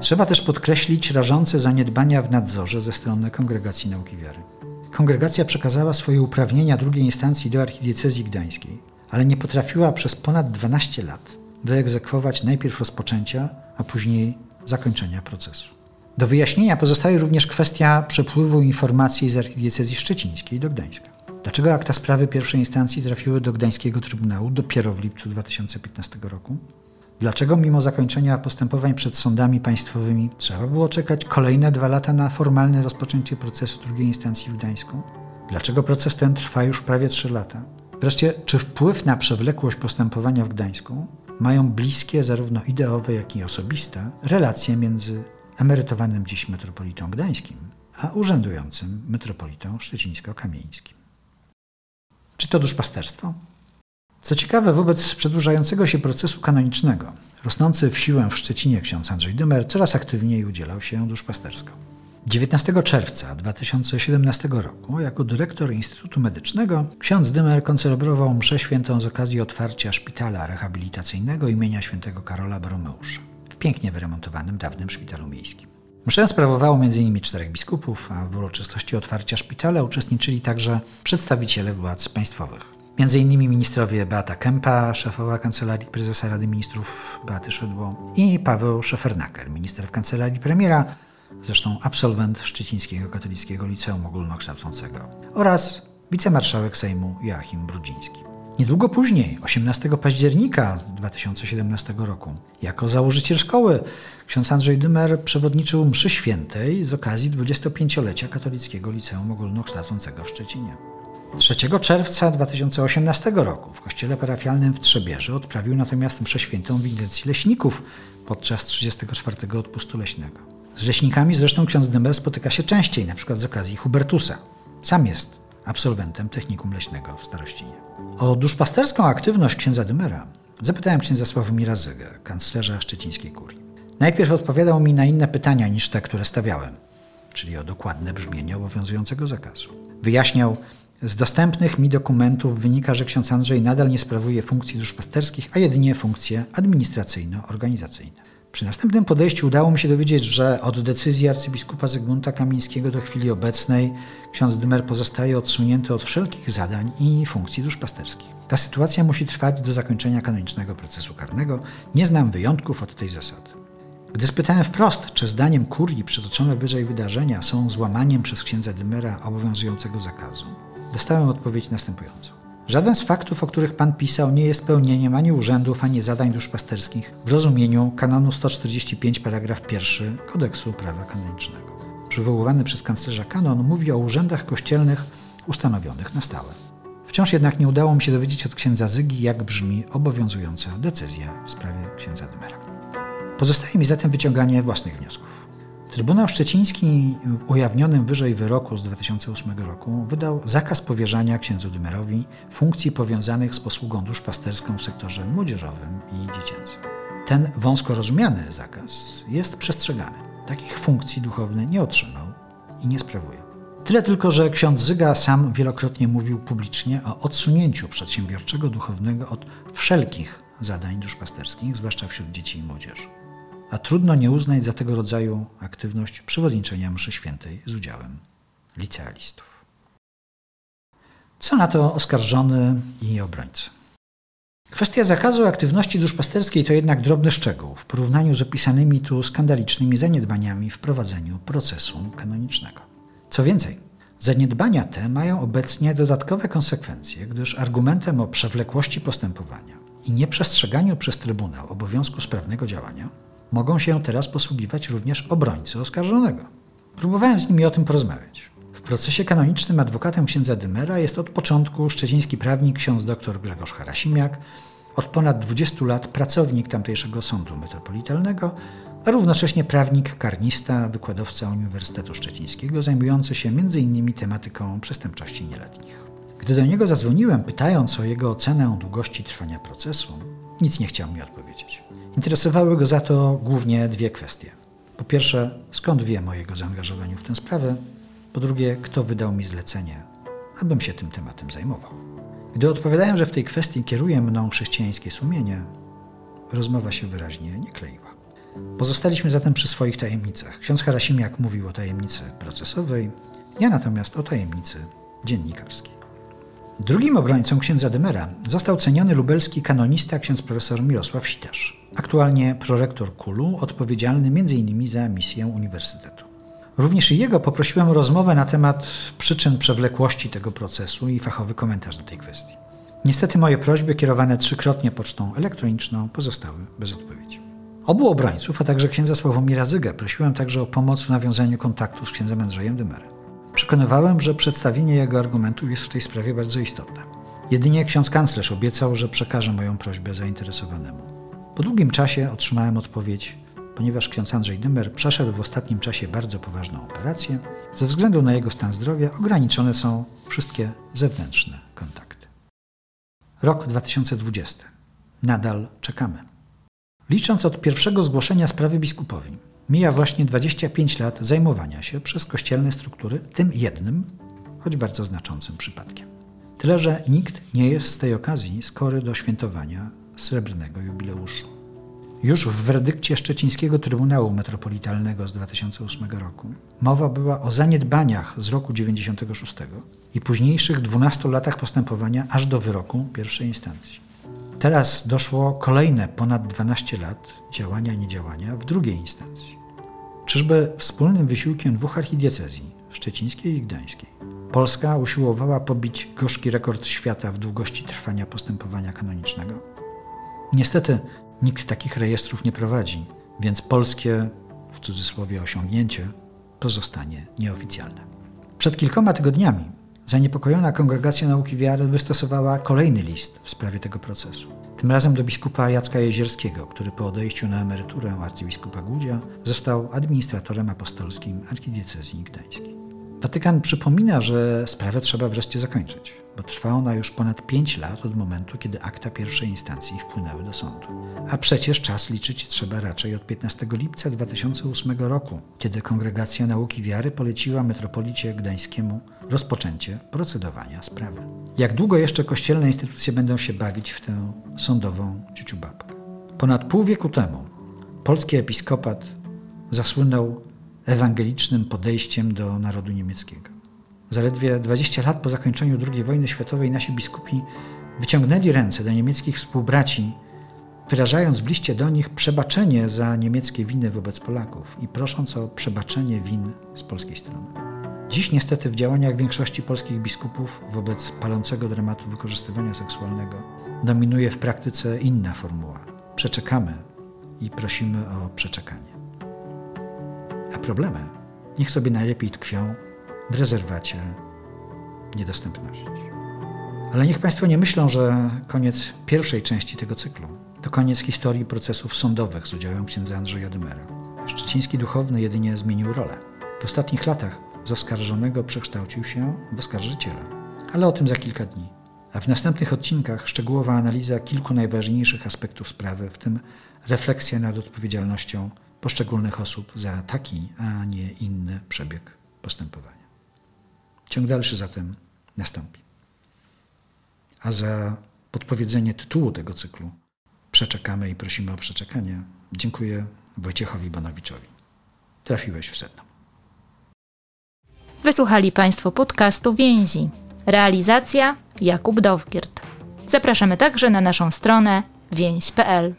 Trzeba też podkreślić rażące zaniedbania w nadzorze ze strony Kongregacji Nauki Wiary. Kongregacja przekazała swoje uprawnienia drugiej instancji do archidiecezji gdańskiej, ale nie potrafiła przez ponad 12 lat wyegzekwować najpierw rozpoczęcia, a później zakończenia procesu. Do wyjaśnienia pozostaje również kwestia przepływu informacji z archidiecezji szczecińskiej do Gdańska. Dlaczego akta sprawy pierwszej instancji trafiły do Gdańskiego Trybunału dopiero w lipcu 2015 roku? Dlaczego mimo zakończenia postępowań przed sądami państwowymi trzeba było czekać kolejne dwa lata na formalne rozpoczęcie procesu drugiej instancji w Gdańsku? Dlaczego proces ten trwa już prawie trzy lata? Wreszcie, czy wpływ na przewlekłość postępowania w Gdańsku mają bliskie, zarówno ideowe, jak i osobiste, relacje między emerytowanym dziś metropolitą gdańskim, a urzędującym metropolitą szczecińsko-kamieńskim. Czy to duszpasterstwo? Co ciekawe, wobec przedłużającego się procesu kanonicznego, rosnący w siłę w Szczecinie ksiądz Andrzej Dymer coraz aktywniej udzielał się duszpastersko. 19 czerwca 2017 roku jako dyrektor Instytutu Medycznego ksiądz Dymer koncelebrował mszę świętą z okazji otwarcia szpitala rehabilitacyjnego imienia świętego Karola Bromeusza w pięknie wyremontowanym dawnym szpitalu miejskim. Mszę sprawowało m.in. czterech biskupów, a w uroczystości otwarcia szpitala uczestniczyli także przedstawiciele władz państwowych. Między innymi ministrowie Beata Kempa, szefowa Kancelarii Prezesa Rady Ministrów Beaty Szydło i Paweł Szefernaker, minister w Kancelarii Premiera, zresztą absolwent Szczecińskiego Katolickiego Liceum Ogólnokształcącego oraz wicemarszałek Sejmu Joachim Brudziński. Niedługo później, 18 października 2017 roku, jako założyciel szkoły, ksiądz Andrzej Dymer przewodniczył mszy świętej z okazji 25-lecia Katolickiego Liceum Ogólnokształcącego w Szczecinie. 3 czerwca 2018 roku w kościele parafialnym w Trzebierze odprawił natomiast mszę świętą w intencji leśników podczas 34 odpustu leśnego. Z leśnikami zresztą ksiądz Dymer spotyka się częściej, na przykład z okazji Hubertusa. Sam jest absolwentem technikum leśnego w Starościnie. O duszpasterską aktywność księdza Dymera zapytałem księdza Sławomira Zygę, kanclerza szczecińskiej kurii. Najpierw odpowiadał mi na inne pytania niż te, które stawiałem, czyli o dokładne brzmienie obowiązującego zakazu. Wyjaśniał, z dostępnych mi dokumentów wynika, że ksiądz Andrzej nadal nie sprawuje funkcji duszpasterskich, a jedynie funkcje administracyjno-organizacyjne. Przy następnym podejściu udało mi się dowiedzieć, że od decyzji arcybiskupa Zygmunta Kamińskiego do chwili obecnej ksiądz Dymer pozostaje odsunięty od wszelkich zadań i funkcji duszpasterskich. Ta sytuacja musi trwać do zakończenia kanonicznego procesu karnego. Nie znam wyjątków od tej zasady. Gdy spytałem wprost, czy zdaniem kurii przytoczone wyżej wydarzenia są złamaniem przez księdza Dymera obowiązującego zakazu, dostałem odpowiedź następującą. Żaden z faktów, o których Pan pisał, nie jest pełnieniem ani urzędów, ani zadań duszpasterskich w rozumieniu kanonu 145 paragraf 1 Kodeksu Prawa Kanonicznego. Przywoływany przez kanclerza kanon mówi o urzędach kościelnych ustanowionych na stałe. Wciąż jednak nie udało mi się dowiedzieć od księdza Zygi, jak brzmi obowiązująca decyzja w sprawie księdza Dymera. Pozostaje mi zatem wyciąganie własnych wniosków. Trybunał Szczeciński w ujawnionym wyżej wyroku z 2008 roku wydał zakaz powierzania księdzu Dymerowi funkcji powiązanych z posługą duszpasterską w sektorze młodzieżowym i dziecięcym. Ten wąsko rozumiany zakaz jest przestrzegany. Takich funkcji duchowny nie otrzymał i nie sprawuje. Tyle tylko, że ksiądz Zyga sam wielokrotnie mówił publicznie o odsunięciu przedsiębiorczego duchownego od wszelkich zadań duszpasterskich, zwłaszcza wśród dzieci i młodzieży. A trudno nie uznać za tego rodzaju aktywność przewodniczenia mszy świętej z udziałem licealistów. Co na to oskarżony i obrońcy? Kwestia zakazu aktywności duszpasterskiej to jednak drobny szczegół w porównaniu z opisanymi tu skandalicznymi zaniedbaniami w prowadzeniu procesu kanonicznego. Co więcej, zaniedbania te mają obecnie dodatkowe konsekwencje, gdyż argumentem o przewlekłości postępowania i nieprzestrzeganiu przez Trybunał obowiązku sprawnego działania mogą się teraz posługiwać również obrońcy oskarżonego. Próbowałem z nimi o tym porozmawiać. W procesie kanonicznym adwokatem księdza Dymera jest od początku szczeciński prawnik ksiądz dr Grzegorz Harasimiak, od ponad 20 lat pracownik tamtejszego sądu metropolitalnego, a równocześnie prawnik, karnista, wykładowca Uniwersytetu Szczecińskiego, zajmujący się m.in. tematyką przestępczości nieletnich. Gdy do niego zadzwoniłem, pytając o jego ocenę długości trwania procesu, nic nie chciał mi odpowiedzieć. Interesowały go za to głównie dwie kwestie. Po pierwsze, skąd wiem o jego zaangażowaniu w tę sprawę? Po drugie, kto wydał mi zlecenie, abym się tym tematem zajmował. Gdy odpowiadałem, że w tej kwestii kieruje mną chrześcijańskie sumienie, rozmowa się wyraźnie nie kleiła. Pozostaliśmy zatem przy swoich tajemnicach. Ksiądz Harasimiak mówił o tajemnicy procesowej, ja natomiast o tajemnicy dziennikarskiej. Drugim obrońcą księdza Dymera został ceniony lubelski kanonista ksiądz profesor Mirosław Sitarz, aktualnie prorektor KULU, odpowiedzialny m.in. za misję uniwersytetu. Również jego poprosiłem o rozmowę na temat przyczyn przewlekłości tego procesu i fachowy komentarz do tej kwestii. Niestety moje prośby kierowane trzykrotnie pocztą elektroniczną pozostały bez odpowiedzi. Obu obrońców, a także księdza Sławomira Zygę prosiłem także o pomoc w nawiązaniu kontaktu z księdzem Andrzejem Dymerem. Przekonywałem, że przedstawienie jego argumentów jest w tej sprawie bardzo istotne. Jedynie ksiądz kanclerz obiecał, że przekaże moją prośbę zainteresowanemu. Po długim czasie otrzymałem odpowiedź, ponieważ ksiądz Andrzej Dymer przeszedł w ostatnim czasie bardzo poważną operację, ze względu na jego stan zdrowia ograniczone są wszystkie zewnętrzne kontakty. Rok 2020. Nadal czekamy. Licząc od pierwszego zgłoszenia sprawy biskupowi, mija właśnie 25 lat zajmowania się przez kościelne struktury tym jednym, choć bardzo znaczącym przypadkiem. Tyle, że nikt nie jest z tej okazji skory do świętowania srebrnego jubileuszu. Już w werdykcie Szczecińskiego Trybunału Metropolitalnego z 2008 roku mowa była o zaniedbaniach z roku 96 i późniejszych 12 latach postępowania aż do wyroku pierwszej instancji. Teraz doszło kolejne ponad 12 lat działania niedziałania w drugiej instancji. Czyżby wspólnym wysiłkiem dwóch archidiecezji, szczecińskiej i gdańskiej, Polska usiłowała pobić gorzki rekord świata w długości trwania postępowania kanonicznego? Niestety nikt takich rejestrów nie prowadzi, więc polskie, w cudzysłowie, osiągnięcie pozostanie nieoficjalne. Przed kilkoma tygodniami Zaniepokojona Kongregacja Nauki Wiary wystosowała kolejny list w sprawie tego procesu. Tym razem do biskupa Jacka Jezierskiego, który po odejściu na emeryturę arcybiskupa Głudzia został administratorem apostolskim archidiecezji gdańskiej. Watykan przypomina, że sprawę trzeba wreszcie zakończyć, bo trwa ona już ponad 5 lat od momentu, kiedy akta pierwszej instancji wpłynęły do sądu. A przecież czas liczyć trzeba raczej od 15 lipca 2008 roku, kiedy Kongregacja Nauki Wiary poleciła metropolicie gdańskiemu rozpoczęcie procedowania sprawy. Jak długo jeszcze kościelne instytucje będą się bawić w tę sądową ciuciubabkę? Ponad pół wieku temu polski episkopat zasłynął ewangelicznym podejściem do narodu niemieckiego. Zaledwie 20 lat po zakończeniu II wojny światowej nasi biskupi wyciągnęli ręce do niemieckich współbraci, wyrażając w liście do nich przebaczenie za niemieckie winy wobec Polaków i prosząc o przebaczenie win z polskiej strony. Dziś niestety w działaniach większości polskich biskupów wobec palącego dramatu wykorzystywania seksualnego dominuje w praktyce inna formuła. Przeczekamy i prosimy o przeczekanie. A problemy niech sobie najlepiej tkwią w rezerwacie niedostępności. Ale niech Państwo nie myślą, że koniec pierwszej części tego cyklu to koniec historii procesów sądowych z udziałem księdza Andrzeja Dymera. Szczeciński duchowny jedynie zmienił rolę. W ostatnich latach z oskarżonego przekształcił się w oskarżyciela. Ale o tym za kilka dni. A w następnych odcinkach szczegółowa analiza kilku najważniejszych aspektów sprawy, w tym refleksja nad odpowiedzialnością poszczególnych osób za taki, a nie inny przebieg postępowania. Ciąg dalszy zatem nastąpi. A za podpowiedzenie tytułu tego cyklu przeczekamy i prosimy o przeczekanie. Dziękuję Wojciechowi Bonowiczowi. Trafiłeś w sedno. Wysłuchali Państwo podcastu Więzi. Realizacja Jakub Dowgiert. Zapraszamy także na naszą stronę więź.pl.